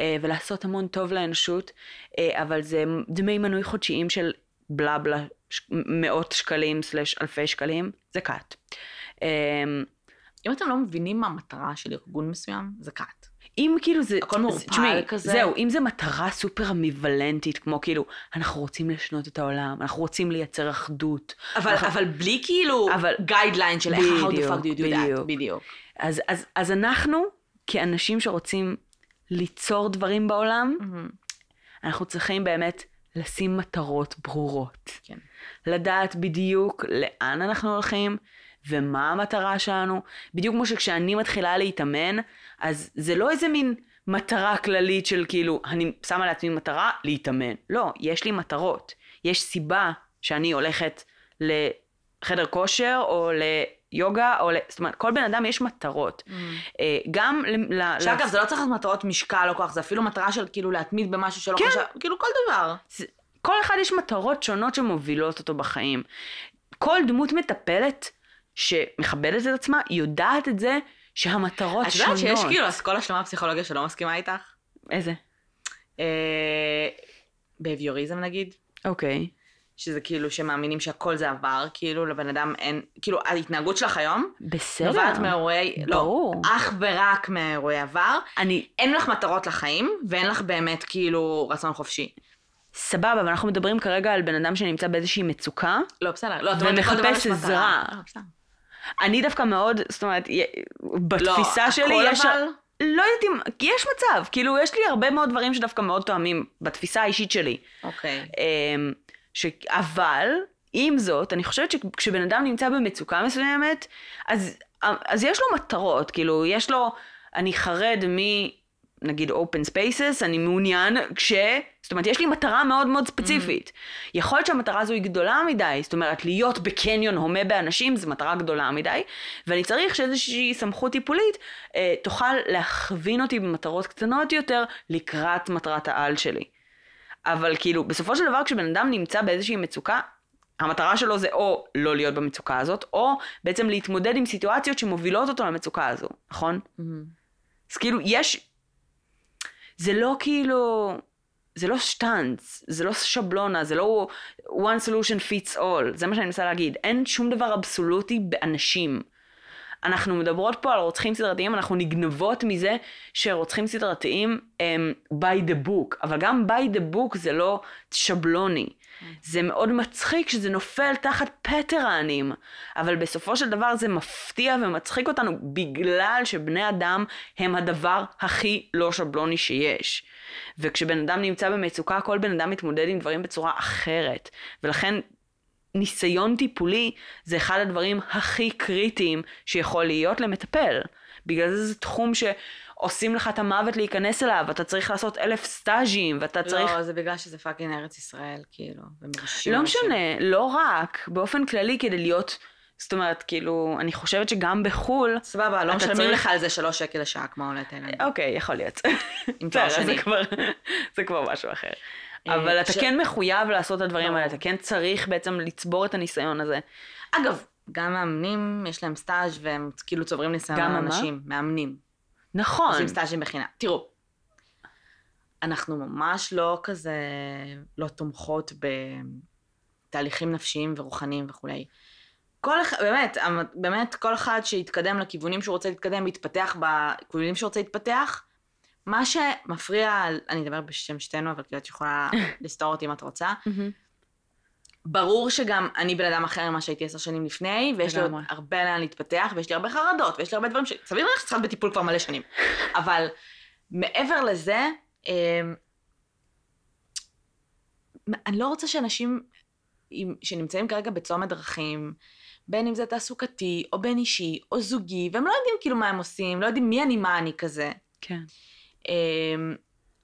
אה, ולעשות המון טוב לאנושות, אה, אבל זה דמי מנוי חודשיים של בלה בלה, ש- מאות שקלים slash אלפי שקלים, זה כת. אה, אם אתם לא מבינים מה המטרה של ארגון מסוים, זה כת. אם כאילו זה... הכל מעורפל כזה. זהו, אם זה מטרה סופר אמביוולנטית, כמו כאילו, אנחנו רוצים לשנות את העולם, אנחנו רוצים לייצר אחדות, אבל, נכון. אבל בלי כאילו אבל- guideline של איך how the fuck do you do that. בדיוק. אז, אז, אז אנחנו, כאנשים שרוצים ליצור דברים בעולם, אנחנו צריכים באמת לשים מטרות ברורות. כן. לדעת בדיוק לאן אנחנו הולכים ומה המטרה שלנו. בדיוק כמו שכשאני מתחילה להתאמן, אז זה לא איזה מין מטרה כללית של כאילו, אני שמה לעצמי מטרה להתאמן. לא, יש לי מטרות. יש סיבה שאני הולכת לחדר כושר או ליוגה, או ל... זאת אומרת, כל בן אדם יש מטרות. אה, גם ל... שאגב, זה לא צריך להיות מטרות משקל או כוח, זה אפילו מטרה של כאילו להתמיד במשהו שלא כן. חשב, כאילו כל דבר. זה- כל אחד יש מטרות שונות שמובילות אותו בחיים. כל דמות מטפלת שמכבדת את עצמה, יודעת את זה שהמטרות את שונות. יודעת שיש כאילו אסכולה שלמה בפסיכולוגיה שלא מסכימה איתך? איזה? אה, בהביוריזם נגיד, אוקיי. שזה כאילו שמאמינים שהכל זה עבר, כאילו לבן אדם אין, כאילו ההתנהגות שלך היום, בסדר. נובעת מאירועי, לא. אך ורק מאירועי עבר, אני, אין לך מטרות לחיים, ואין לך באמת כאילו רצון חופשי. סבבה, אבל אנחנו מדברים כרגע על בן אדם שנמצא באיזושהי מצוקה. לא, בסדר. לא, ומחפש. עזרה. לא, בסדר. אני דווקא מאוד, זאת אומרת, בתפיסה לא, שלי יש... אבל? לא יודעת אם, כי יש מצב, כאילו יש לי הרבה מאוד דברים שדווקא מאוד תואמים בתפיסה האישית שלי. אוקיי. אמ, ש... אבל, עם זאת, אני חושבת שכשבן אדם נמצא במצוקה מסוימת, אז, אז יש לו מטרות, כאילו, יש לו, אני חרד מ... נגיד open spaces, אני מעוניין כש... זאת אומרת, יש לי מטרה מאוד מאוד ספציפית. Mm-hmm. יכול להיות שהמטרה הזו היא גדולה מדי, זאת אומרת, להיות בקניון הומה באנשים זו מטרה גדולה מדי, ואני צריך שאיזושהי סמכות טיפולית אה, תוכל להכווין אותי במטרות קטנות יותר לקראת מטרת העל שלי. אבל כאילו, בסופו של דבר כשבן אדם נמצא באיזושהי מצוקה, המטרה שלו זה או לא להיות במצוקה הזאת, או בעצם להתמודד עם סיטואציות שמובילות אותו למצוקה הזו, נכון? אז כאילו, יש... זה לא כאילו... זה לא שטאנץ, זה לא שבלונה, זה לא one solution fits all, זה מה שאני מנסה להגיד. אין שום דבר אבסולוטי באנשים. אנחנו מדברות פה על רוצחים סדרתיים, אנחנו נגנבות מזה שרוצחים סדרתיים הם by the book, אבל גם by the book זה לא שבלוני. זה מאוד מצחיק שזה נופל תחת פטראנים, אבל בסופו של דבר זה מפתיע ומצחיק אותנו בגלל שבני אדם הם הדבר הכי לא שבלוני שיש. וכשבן אדם נמצא במצוקה, כל בן אדם מתמודד עם דברים בצורה אחרת. ולכן ניסיון טיפולי זה אחד הדברים הכי קריטיים שיכול להיות למטפל. בגלל זה זה תחום שעושים לך את המוות להיכנס אליו, אתה צריך לעשות אלף סטאז'ים, ואתה צריך... לא, זה בגלל שזה fucking ארץ ישראל, כאילו, לא. משנה, לא רק, באופן כללי כדי להיות, זאת אומרת, כאילו, אני חושבת שגם בחו"ל, סבבה, לא משלמים צריך- לך על זה שלוש שקל לשעה כמו עולה תאילנד. אוקיי, יכול להיות. עם תואר שני. זה כבר משהו אחר. אה, אבל אתה ש- כן מחויב לעשות את הדברים האלה. אתה כן צריך בעצם לצבור את הניסיון הזה. אגב, גם מאמנים, יש להם סטאז' והם כאילו צוברים ניסיון גם על מה? אנשים. מאמנים. נכון. עושים סטאז'ים בחינם. תראו, אנחנו ממש לא כזה, לא תומכות בתהליכים נפשיים ורוחניים וכולי. כל אחד, באמת, באמת, כל אחד שיתקדם לכיוונים שהוא רוצה להתקדם, יתפתח בכיוונים שהוא רוצה להתפתח. מה שמפריע, אני אדבר בשם שתינו, אבל כאילו את יכולה [laughs] לסתור אותי אם את רוצה. ברור שגם אני בן אדם אחר ממה שהייתי עשר שנים לפני, ויש לי עוד. הרבה לאן להתפתח, ויש לי הרבה חרדות, ויש לי הרבה דברים ש... סביר לך שצריך להיות בטיפול כבר מלא שנים. [laughs] אבל מעבר לזה, אמ, אני לא רוצה שאנשים שנמצאים כרגע בצומת דרכים, בין אם זה תעסוקתי, או בין אישי, או זוגי, והם לא יודעים כאילו מה הם עושים, לא יודעים מי אני, מה אני כזה. כן. אמ,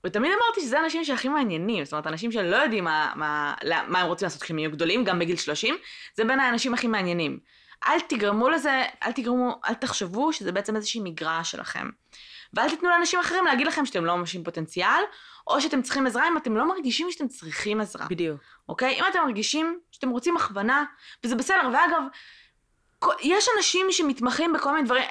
ותמיד אמרתי שזה האנשים שהכי מעניינים, זאת אומרת, אנשים שלא יודעים מה, מה, מה הם רוצים לעשות כשהם יהיו גדולים, גם בגיל 30, זה בין האנשים הכי מעניינים. אל תגרמו לזה, אל תגרמו, אל תחשבו שזה בעצם איזושהי מגרש שלכם. ואל תיתנו לאנשים אחרים להגיד לכם שאתם לא ממשים פוטנציאל, או שאתם צריכים עזרה אם אתם לא מרגישים שאתם צריכים עזרה. בדיוק. אוקיי? אם אתם מרגישים שאתם רוצים הכוונה, וזה בסדר, ואגב, יש אנשים שמתמחים בכל מיני דברים,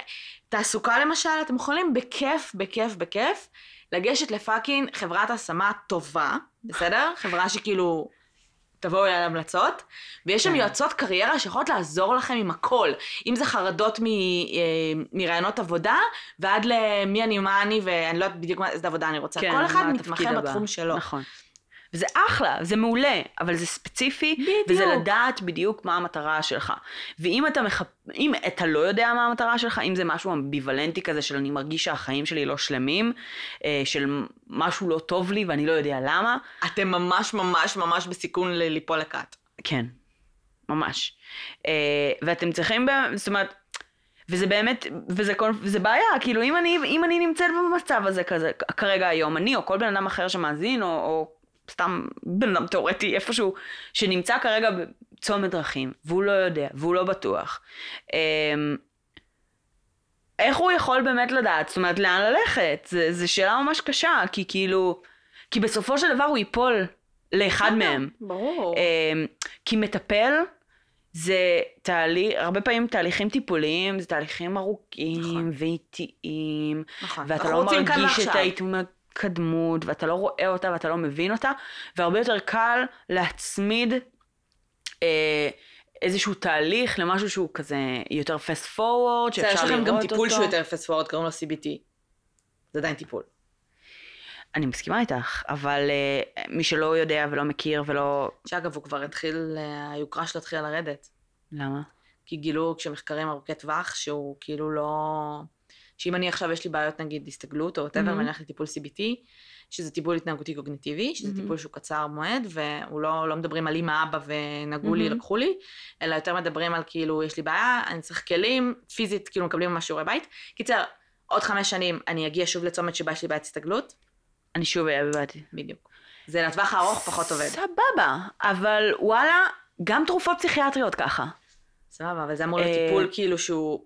תעסוקה למשל, אתם יכולים בכיף, בכיף, בכיף, לגשת לפאקינג חברת השמה טובה, בסדר? חברה שכאילו, תבואו אליה להמלצות, ויש שם כן. יועצות קריירה שיכולות לעזור לכם עם הכל, אם זה חרדות מ, אה, מרעיונות עבודה, ועד למי אני, מה אני, ואני לא יודעת בדיוק מה- איזה עבודה אני רוצה. כן, כל אחד מתמחה הבא. בתחום שלו. נכון. וזה אחלה, זה מעולה, אבל זה ספציפי, בדיוק. וזה לדעת בדיוק מה המטרה שלך. ואם אתה מחפ... אם אתה לא יודע מה המטרה שלך, אם זה משהו אמביוולנטי כזה של אני מרגיש שהחיים שלי לא שלמים, אה, של משהו לא טוב לי ואני לא יודע למה, אתם ממש ממש ממש בסיכון ל- ליפול לכת. כן, ממש. אה, ואתם צריכים, זאת אומרת, וזה באמת, וזה, כל, וזה בעיה, כאילו אם אני, אם אני נמצאת במצב הזה כזה, כרגע היום, אני או כל בן אדם אחר שמאזין, או, או סתם בן אדם תיאורטי איפשהו, שנמצא כרגע בצומת דרכים, והוא לא יודע, והוא לא בטוח, אה, איך הוא יכול באמת לדעת? זאת אומרת, לאן ללכת? זו שאלה ממש קשה, כי כאילו, כי בסופו של דבר הוא ייפול לאחד מהם. ברור. אמ, כי מטפל זה תהליך, הרבה פעמים תהליכים טיפוליים, זה תהליכים ארוכים נכון. ואיטיים, נכון. ואתה לא מרגיש את ועכשיו. ההתקדמות, ואתה לא רואה אותה ואתה לא מבין אותה, והרבה יותר קל להצמיד אה, איזשהו תהליך למשהו שהוא כזה יותר fast forward, שאפשר יש לראות לכם אותו. גם טיפול שהוא יותר fast forward, קוראים לו CBT. זה עדיין טיפול. אני מסכימה איתך, אבל אה, מי שלא יודע ולא מכיר ולא... שאגב, הוא כבר התחיל, אה, היוקרה שלו התחילה לרדת. למה? כי גילו כשמחקרים ארוכי טווח, שהוא כאילו לא... שאם אני עכשיו, יש לי בעיות נגיד הסתגלות או whatever, מהמם. ואני הולכת לטיפול CBT, שזה טיפול התנהגותי קוגניטיבי, שזה מהמם. טיפול שהוא קצר מועד, והוא לא, לא מדברים על אמא, אבא ונגעו לי, מהמם. לקחו לי, אלא יותר מדברים על כאילו, יש לי בעיה, אני צריך כלים, פיזית, כאילו מקבלים ממש שיעורי בית. קיצר, עוד חמש שנים אני אגיע שוב לצומת שבה יש לי בעיית הסתגלות, אני שוב אהיה בבעתי. בדיוק. זה לטווח הארוך פחות עובד. סבבה, אבל וואלה, גם תרופות פסיכיאטריות ככה. סבבה, אבל זה אמור להיות אה, טיפול כאילו שהוא...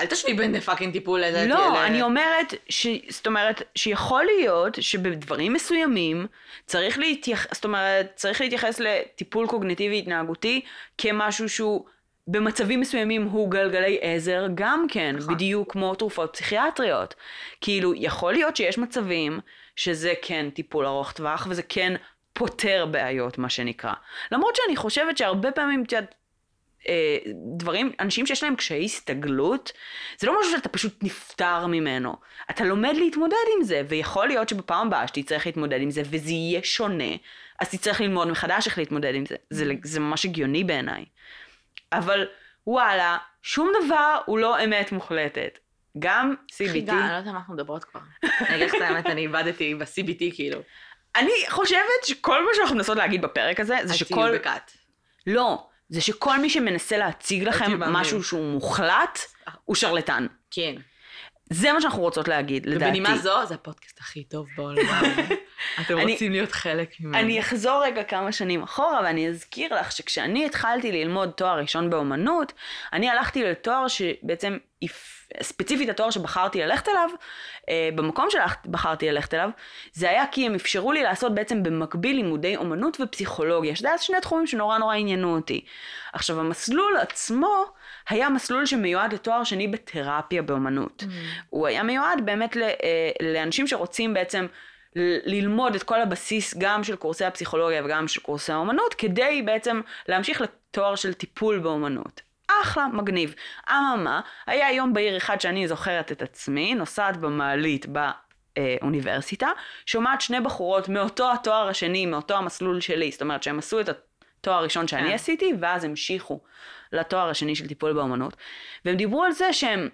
אל תשווי בין fucking טיפול לזה. לא, אני אומרת, ש... זאת אומרת, שיכול להיות שבדברים מסוימים צריך להתייחס, זאת אומרת, צריך להתייחס לטיפול קוגניטיבי התנהגותי כמשהו שהוא במצבים מסוימים הוא גלגלי עזר גם כן, נכון. בדיוק כמו תרופות פסיכיאטריות. כאילו, יכול להיות שיש מצבים שזה כן טיפול ארוך טווח וזה כן פותר בעיות, מה שנקרא. למרות שאני חושבת שהרבה פעמים, את יודעת, דברים, אנשים שיש להם קשיי הסתגלות, זה לא משהו שאתה פשוט נפטר ממנו. אתה לומד להתמודד עם זה, ויכול להיות שבפעם הבאה שתצטרך להתמודד עם זה, וזה יהיה שונה, אז תצטרך ללמוד מחדש איך להתמודד עם זה. זה, זה ממש הגיוני בעיניי. אבל וואלה, שום דבר הוא לא אמת מוחלטת. גם CBT. חידה, אני לא יודעת על מה אנחנו מדברות כבר. אני אגיד לך את האמת, אני איבדתי ב-CBT כאילו. אני חושבת שכל מה שאנחנו מנסות להגיד בפרק הזה, זה שכל... תהיו בכת. לא, זה שכל מי שמנסה להציג לכם. משהו שהוא מוחלט, הוא שרלטן. כן. זה מה שאנחנו רוצות להגיד, לדעתי. ובנימה זו, זה הפודקאסט הכי טוב בעולם. [laughs] אתם אני- רוצים להיות חלק ממנו. אני אחזור רגע כמה שנים אחורה ואני אזכיר לך שכשאני התחלתי ללמוד תואר ראשון באומנות, אני הלכתי לתואר שבעצם, ספציפית התואר שבחרתי ללכת אליו, אה, במקום שבחרתי ללכת אליו, זה היה כי הם אפשרו לי לעשות בעצם במקביל לימודי אומנות ופסיכולוגיה, שזה היה שני תחומים שנורא נורא עניינו אותי. עכשיו המסלול עצמו היה מסלול שמיועד לתואר שני בתרפיה באומנות. הוא היה מיועד באמת ל- אה, לאנשים שרוצים בעצם ללמוד את כל הבסיס גם של קורסי הפסיכולוגיה וגם של קורסי האומנות, כדי בעצם להמשיך לתואר של טיפול באומנות. אחלה, מגניב. אממה, היה יום בהיר אחד שאני זוכרת את עצמי, נוסעת במעלית באוניברסיטה, שומעת שני בחורות מאותו התואר השני, מאותו המסלול שלי, זאת אומרת שהם עשו את התואר הראשון שאני כן. עשיתי, ואז המשיכו לתואר השני של טיפול באומנות, והם דיברו על זה שהם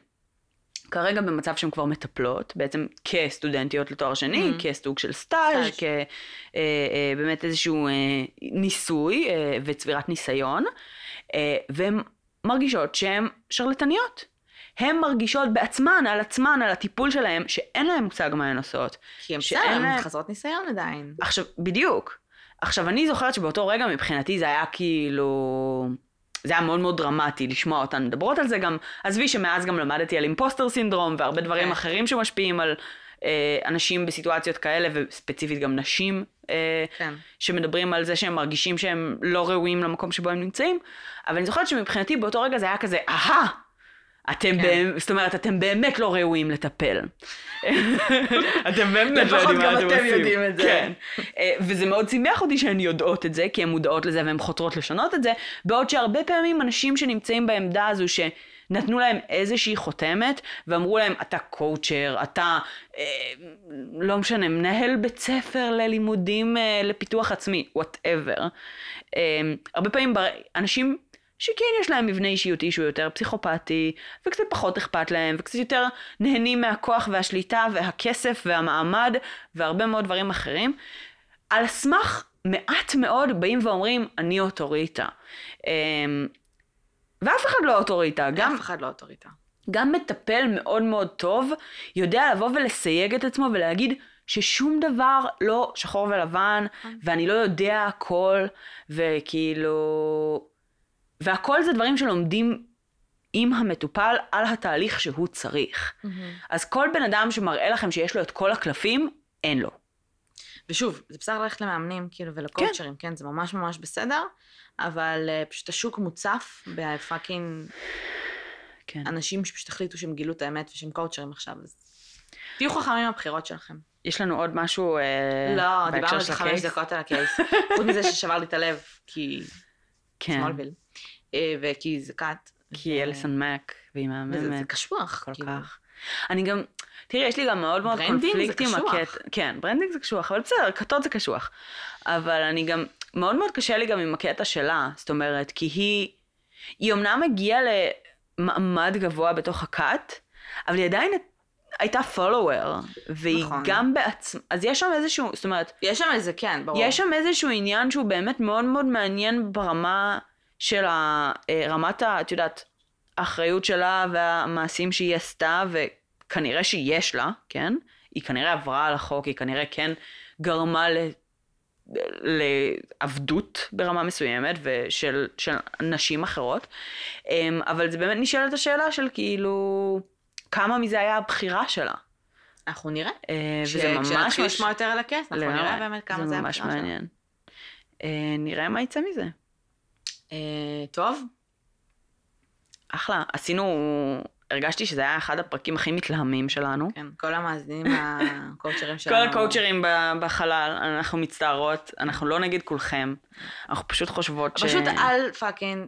כרגע במצב שהן כבר מטפלות, בעצם כסטודנטיות לתואר שני, Mhm. כסוג של סטאז'. כבאמת איזשהו אה, ניסוי אה, וצבירת ניסיון, אה, והן מרגישות שהן שרלטניות. הן מרגישות בעצמן, על עצמן, על הטיפול שלהן, שאין להן מושג מה הן עושות. כי הן בסדר, להם- הן חסרות ניסיון עדיין. עכשיו, בדיוק. עכשיו, אני זוכרת שבאותו רגע מבחינתי זה היה כאילו... זה היה מאוד מאוד דרמטי לשמוע אותן מדברות על זה גם. עזבי שמאז גם למדתי על אימפוסטר סינדרום והרבה דברים כן. אחרים שמשפיעים על אנשים בסיטואציות כאלה, וספציפית גם נשים אה, כן. שמדברים על זה שהם מרגישים שהם לא ראויים למקום שבו הם נמצאים. אבל אני זוכרת שמבחינתי באותו רגע זה היה כזה, אהה! אתם כן. באמת, זאת אומרת, אתם באמת לא ראויים לטפל. [laughs] אתם באמת לא לפחות יודעים מה גם אתם אתם עושים. יודעים את זה. כן. אה, וזה מאוד שימח אותי שהן יודעות את זה, כי הן מודעות לזה והן חותרות לשנות את זה, בעוד שהרבה פעמים אנשים שנמצאים בעמדה הזו שנתנו להם איזושהי חותמת, ואמרו להם, אתה קואוצ'ר, אתה, אה, לא משנה, מנהל בית ספר ללימודים אה, לפיתוח עצמי, whatever. אה, הרבה פעמים בר... אנשים שכן יש להם מבנה אישיותי שהוא יותר פסיכופתי, וקצת פחות אכפת להם, וקצת יותר נהנים מהכוח והשליטה והכסף והמעמד, והרבה מאוד דברים אחרים. על סמך מעט מאוד באים ואומרים, אני אוטוריטה. ואף אחד לא אוטוריטה, גם, אף אחד לא אוטוריטה. גם מטפל מאוד מאוד טוב יודע לבוא ולסייג את עצמו ולהגיד ששום דבר לא שחור ולבן, ואני לא יודע הכל, וכאילו... והכל זה דברים שלומדים עם המטופל על התהליך שהוא צריך. אז כל בן אדם שמראה לכם שיש לו את כל הקלפים, אין לו. ושוב, זה בסדר ללכת למאמנים, כאילו, ולקואוצ'רים, כן, זה ממש ממש בסדר, אבל אה, פשוט השוק מוצף ב fucking כן. אנשים שפשוט החליטו שהם גילו את האמת ושהם קואוצ'רים עכשיו, אז תהיו חכמים מהבחירות שלכם. יש לנו עוד משהו אה, לא, דיברנו על זה חמש? דקות על ה case. חוץ מזה ששבר לי את הלב, כי כן, סמולוויל, אה, וכי זה cult. כי אליסון מק, והיא וזה זה מהממת קשוח, כל כאילו. כך. אני גם, תראי, יש לי גם מאוד מאוד branding זה קונפליקט עם קשוח. הקטע. כן, branding זה קשוח, אבל בסדר, כתות זה קשוח. אבל אני גם, מאוד מאוד קשה לי גם עם הקטע שלה, זאת אומרת, כי היא, היא אמנם הגיעה למעמד גבוה בתוך הכת, אבל היא עדיין הייתה פולוור, והיא נכון. גם בעצמה, אז יש שם איזשהו, זאת אומרת, יש שם איזה, כן, ברור. יש שם איזשהו עניין שהוא באמת מאוד מאוד מעניין ברמה של אה, רמת ה... את יודעת, האחריות שלה והמעשים שהיא עשתה, וכנראה שיש לה, כן? היא כנראה עברה על החוק, היא כנראה כן גרמה ל... לעבדות ברמה מסוימת ושל של נשים אחרות, אמ, אבל זה באמת נשאלת השאלה של כאילו, כמה מזה היה הבחירה שלה. אנחנו נראה. אה, וזה ממש כשנתחיל ממש- לשמוע יותר על הכס, אנחנו. נראה באמת כמה זה ממש הבחירה שלה. מעניין. אה, נראה מה יצא מזה. אה, טוב, אחלה. עשינו, הרגשתי שזה היה אחד הפרקים הכי מתלהמים שלנו. כן, כל המאזינים הקואוצ'רים כל שלנו. הקואוצ'רים ב- בחלל, אנחנו מצטערות, אנחנו לא נגד כולכם, אנחנו פשוט חושבות ש... פשוט אל fucking,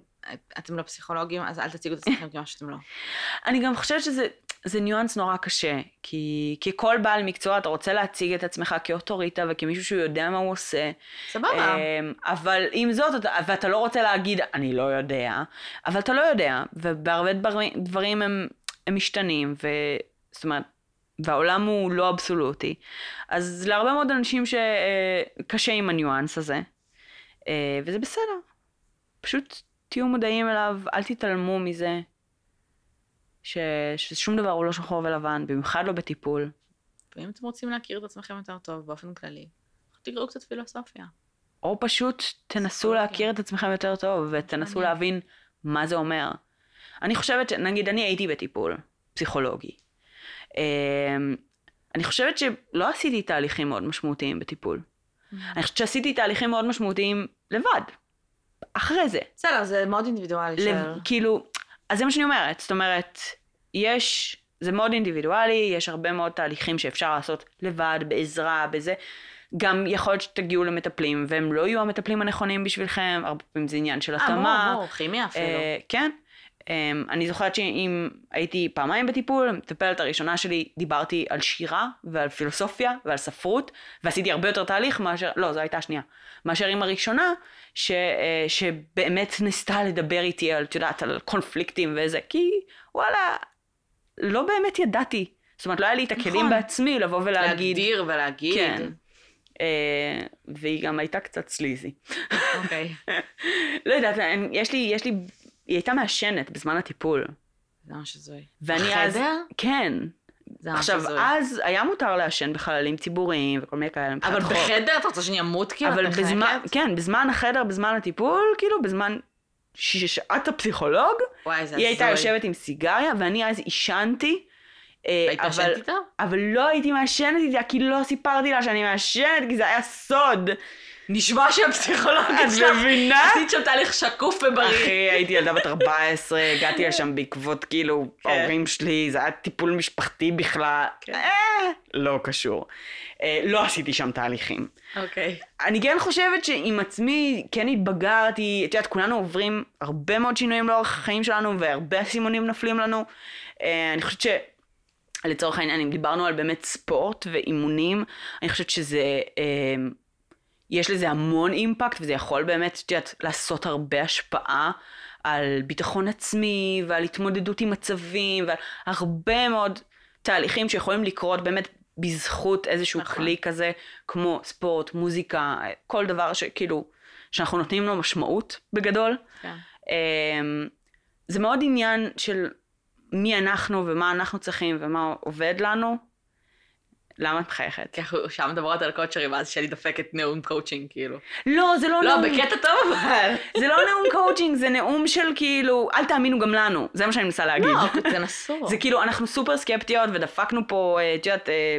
אתם לא פסיכולוגים, אז אל תציגו את עצמכם כמה שאתם לא. [laughs] אני גם חושבת שזה זה ניואנס נורא קשה, כי, כי כל בעל מקצוע אתה רוצה להציג את עצמך כאוטוריטה וכמישהו שהוא יודע מה הוא עושה. סבבה. אמ, אבל עם זאת, אתה, ואתה לא רוצה להגיד, אני לא יודע, אבל אתה לא יודע, ובהרבה דברים, דברים הם, הם משתנים, ו... זאת אומרת, והעולם הוא לא אבסולוטי. אז להרבה מאוד אנשים שקשה עם הניואנס הזה, אה, וזה בסדר. פשוט תהיו מודעים אליו, אל תתעלמו מזה, ש... ששום דבר הוא לא שחור ולבן, במיוחד לא בטיפול. ואם אתם רוצים להכיר את עצמכם יותר טוב באופן כללי, תקראו קצת פילוסופיה. או פשוט תנסו פסיכולוגיה. להכיר את עצמכם יותר טוב, ותנסו. להבין מה זה אומר. אני חושבת, נגיד, אני הייתי בטיפול פסיכולוגי. אמ, אני חושבת שלא עשיתי תהליכים מאוד משמעותיים בטיפול. אני חושבת שעשיתי תהליכים מאוד משמעותיים לבד. אחרי זה. בסדר, זה מאוד אינדיבידואלי. לב, כאילו, אז זה מה שאני אומרת. זאת אומרת, יש, זה מאוד אינדיבידואלי, יש הרבה מאוד תהליכים שאפשר לעשות לבד, בעזרה, בזה. גם יכול להיות שתגיעו למטפלים, והם לא יהיו המטפלים הנכונים בשבילכם, הרבה פעמים זה עניין של אה, התאמה. ברור, ברור, כימיה אפילו. אה, כן. Um, אני זוכרת שאם הייתי פעמיים בטיפול, המטפלת הראשונה שלי, דיברתי על שירה ועל פילוסופיה ועל ספרות, ועשיתי הרבה יותר תהליך מאשר, לא, זו הייתה השנייה, מאשר עם הראשונה, ש, uh, שבאמת ניסתה לדבר איתי על, את יודעת, על קונפליקטים וזה, כי וואלה, לא באמת ידעתי. זאת אומרת, לא היה לי את הכלים נכון. בעצמי לבוא ולהגיד... להגדיר ולהגיד. כן. אה, והיא גם הייתה קצת סליזי. אוקיי. [laughs] לא יודעת, יש לי, יש לי, היא הייתה מעשנת בזמן הטיפול. זה ממש הזוי. ואני אז... בחדר? כן. זה עכשיו, הזוי. אז היה מותר לעשן בחללים ציבוריים וכל מיני כאלה. אבל. בחדר אתה רוצה שאני אמות כאילו? אבל בזמן, נחנקת? כן, בזמן החדר, בזמן הטיפול, כאילו, בזמן ששעת הפסיכולוג, וואי, היא הייתה. יושבת עם סיגריה, ואני אז עישנתי. אה, היית אבל- ישנת איתה? אבל לא הייתי מעשנת איתה, כי לא סיפרתי לה שאני מעשנת, כי זה היה סוד. נשמע שהפסיכולוגית את שלך מבינה? עשית שם תהליך שקוף ובריא. אחי, הייתי ילדה בת 14, הגעתי לשם בעקבות כאילו כן. ההורים שלי, זה היה טיפול משפחתי בכלל. כן. אה, לא קשור. אה, לא עשיתי שם תהליכים. אוקיי. אני כן חושבת שעם עצמי כן התבגרתי, את יודעת, כולנו עוברים הרבה מאוד שינויים לאורך החיים שלנו, והרבה אסימונים נופלים לנו. אה, אני חושבת ש... לצורך העניין, אם דיברנו על באמת ספורט ואימונים, אני חושבת שזה, יש לזה המון אימפקט, וזה יכול באמת, את יודעת, לעשות הרבה השפעה על ביטחון עצמי, ועל התמודדות עם מצבים, ועל הרבה מאוד תהליכים שיכולים לקרות באמת בזכות איזשהו נכון. כלי כזה, כמו ספורט, מוזיקה, כל דבר שכאילו, שאנחנו נותנים לו משמעות בגדול. כן. אמ, זה מאוד עניין של מי אנחנו ומה אנחנו צריכים ומה עובד לנו. למה את מחייכת? כי אנחנו שם מדברות על קואוצ'רים, ואז שלי דופקת נאום קואוצ'ינג, כאילו. לא, זה לא לא, נאום. בקטע טוב אבל. זה לא נאום קואוצ'ינג, זה נאום של כאילו, אל תאמינו גם לנו. זה מה שאני מנסה להגיד. לא, תנסו. זה כאילו, אנחנו סופר סקפטיות ודפקנו פה, אה, את יודעת, אה,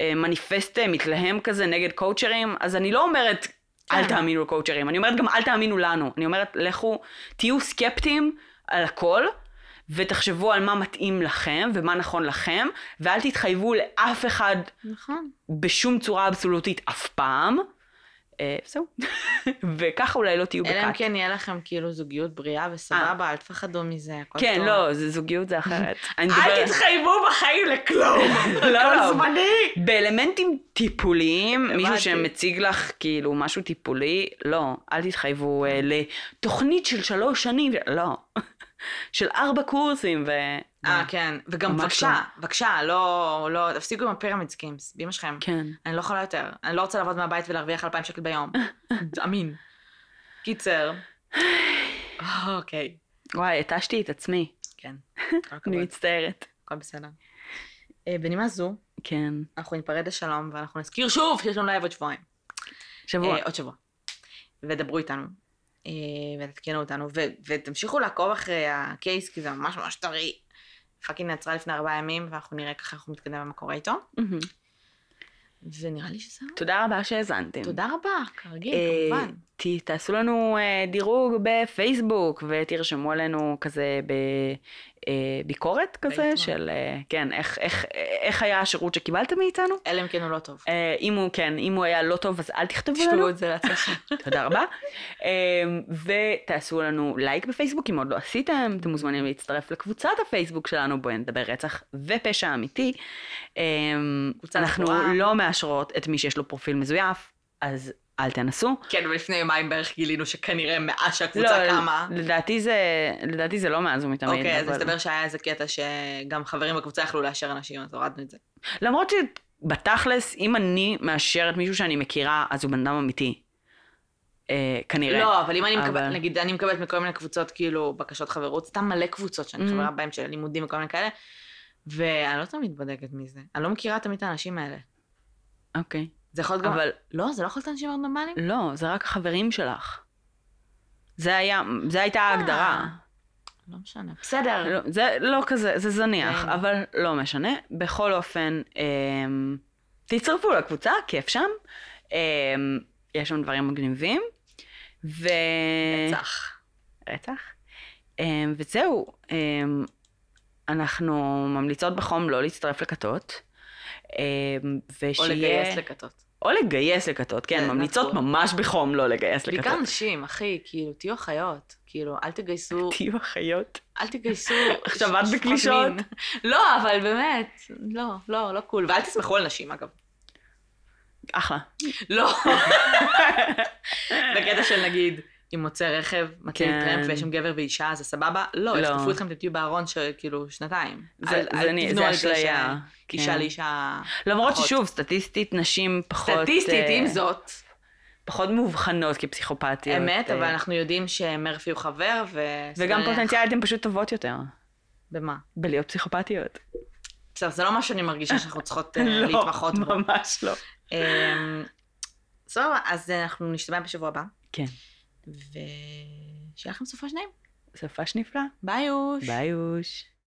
אה, מניפסט מתלהם כזה נגד קואוצ'רים, אז אני לא אומרת, אל. תאמינו לקואוצ'רים, אני אומרת גם אל תאמינו לנו. אני אומרת, לכו, תהיו סקפטיים על הכל, ותחשבו על מה מתאים לכם ומה נכון לכם, ואל תתחייבו לאף אחד נכון. בשום צורה אבסולוטית אף פעם. אה, זהו. [laughs] וככה אולי לא תהיו אלא אם. כן יהיה לכם כאילו זוגיות בריאה וסבבה, אל תפחדו מזה, הכל כן, טוב. לא, זה- זוגיות זה אחרת. [laughs] אל תתחייבו בחיים לכלום. [laughs] לא, הכל לא. זמני. באלמנטים טיפוליים, מישהו. שמציג לך כאילו משהו טיפולי, לא, אל תתחייבו אה, לתוכנית של שלוש שנים, לא. של ארבע קורסים ו... אה, כן. וגם בבקשה, לא. בבקשה, לא, לא, תפסיקו עם ה pyramid schemes, באמא שלכם. כן. אני לא יכולה יותר. אני לא רוצה לעבוד מהבית ולהרוויח 2,000 שקל ביום. [laughs] אמין. קיצר. [sighs] אוקיי. וואי, התשתי את עצמי, כן. [laughs] אני. מצטערת. הכל בסדר. אה, בנימה זו, כן. אנחנו ניפרד לשלום, ואנחנו נזכיר שוב שיש לנו לייב עוד שבועיים. שבוע. אה, עוד שבוע. ודברו איתנו. אה, ותתקנו אותנו, ו- ותמשיכו לעקוב אחרי ה case, כי זה ממש ממש טרי. fucking נעצרה לפני ארבעה ימים, ואנחנו נראה ככה איך הוא מתקדם ומה קורה איתו. ונראה לי שזהו. תודה רבה שהאזנתם. תודה רבה, כרגיל, אה, כמובן. ת- תעשו לנו אה, דירוג בפייסבוק ותרשמו עלינו כזה בביקורת כזה להתראות. של אה, כן איך איך איך היה השירות שקיבלתם מאיתנו. אלא אם כן הוא לא טוב. אה, אם הוא כן אם הוא היה לא טוב אז אל תכתבו לנו. תשמעו את זה לעצמכם. [laughs] תודה רבה. אה, ותעשו לנו לייק בפייסבוק אם עוד לא עשיתם אתם מוזמנים להצטרף לקבוצת הפייסבוק שלנו בואי נדבר רצח ופשע אמיתי. אה, אנחנו. לא מאשרות את מי שיש לו פרופיל מזויף אז אל תנסו. כן, ולפני יומיים בערך גילינו שכנראה מאז שהקבוצה קמה. לדעתי זה, לדעתי זה לא מאז ומתמיד. אוקיי, אז אבל- מסתבר שהיה איזה קטע שגם חברים בקבוצה יכלו לאשר אנשים, אז הורדנו את זה. למרות שבתכלס, אם אני מאשרת מישהו שאני מכירה, אז הוא בן אדם אמיתי. אה, כנראה. לא, אבל אם אני אבל- מקבלת, נגיד, אני מקבלת מכל מיני קבוצות, כאילו, בקשות חברות, סתם מלא קבוצות שאני Mhm. חברה בהן של לימודים וכל מיני כאלה, ואני לא תמיד בודקת מזה. אני לא מכירה תמיד את האנשים האלה. אוקיי. זה יכול להיות גם... אבל לא, זה לא יכול להיות אנשים מאוד נורמליים? לא, זה רק החברים שלך. זה היה, זה הייתה ההגדרה. לא משנה. בסדר. לא, זה לא כזה, זה זניח, כן. אבל לא משנה. בכל אופן, אמ, תצטרפו לקבוצה, כיף שם. אמ, יש שם דברים מגניבים. ו... רצח. רצח. אמ, וזהו, אמ, אנחנו ממליצות בחום לא להצטרף לכתות. אמ, ושיהיה... או לגייס לכתות. או לגייס לכתות, כן, זה ממליצות. ממש בחום לא לגייס בעיקר לכתות. נשים, אחי, כאילו, תהיו אחיות. כאילו, אל תגייסו, [laughs] תהיו אחיות. אל תגייסו... [laughs] עכשיו את? מין. [laughs] לא, אבל באמת, לא, לא, לא קול. ואל תסמכו על נשים, אגב. אחלה. לא. בקטע של נגיד, אם מוצא רכב, מתחיל כן. טרמפ ויש שם גבר ואישה, זה סבבה? לא, לא. יחטפו אתכם, תתהיו בארון של כאילו שנתיים. זה- אל- זה אל זה אשליה, כן. לאישה... למרות פחות. ששוב, סטטיסטית נשים פחות... סטטיסטית, אה, עם זאת, פחות מאובחנות כפסיכופתיות. אמת, אה, אבל אנחנו יודעים שמרפי הוא חבר, ו... וגם פוטנציאלית הן פשוט טובות יותר. במה? בלהיות פסיכופתיות. בסדר, זה לא מה שאני מרגישה שאנחנו צריכות [laughs] אה, לא, להתמחות בו. ממש לא. אמ, סבבה, אז אנחנו נשתמע בשבוע הבא, כן. ושיהיה לכם סופה שניים. סופש נפלא. ביי אוש. ביי אוש.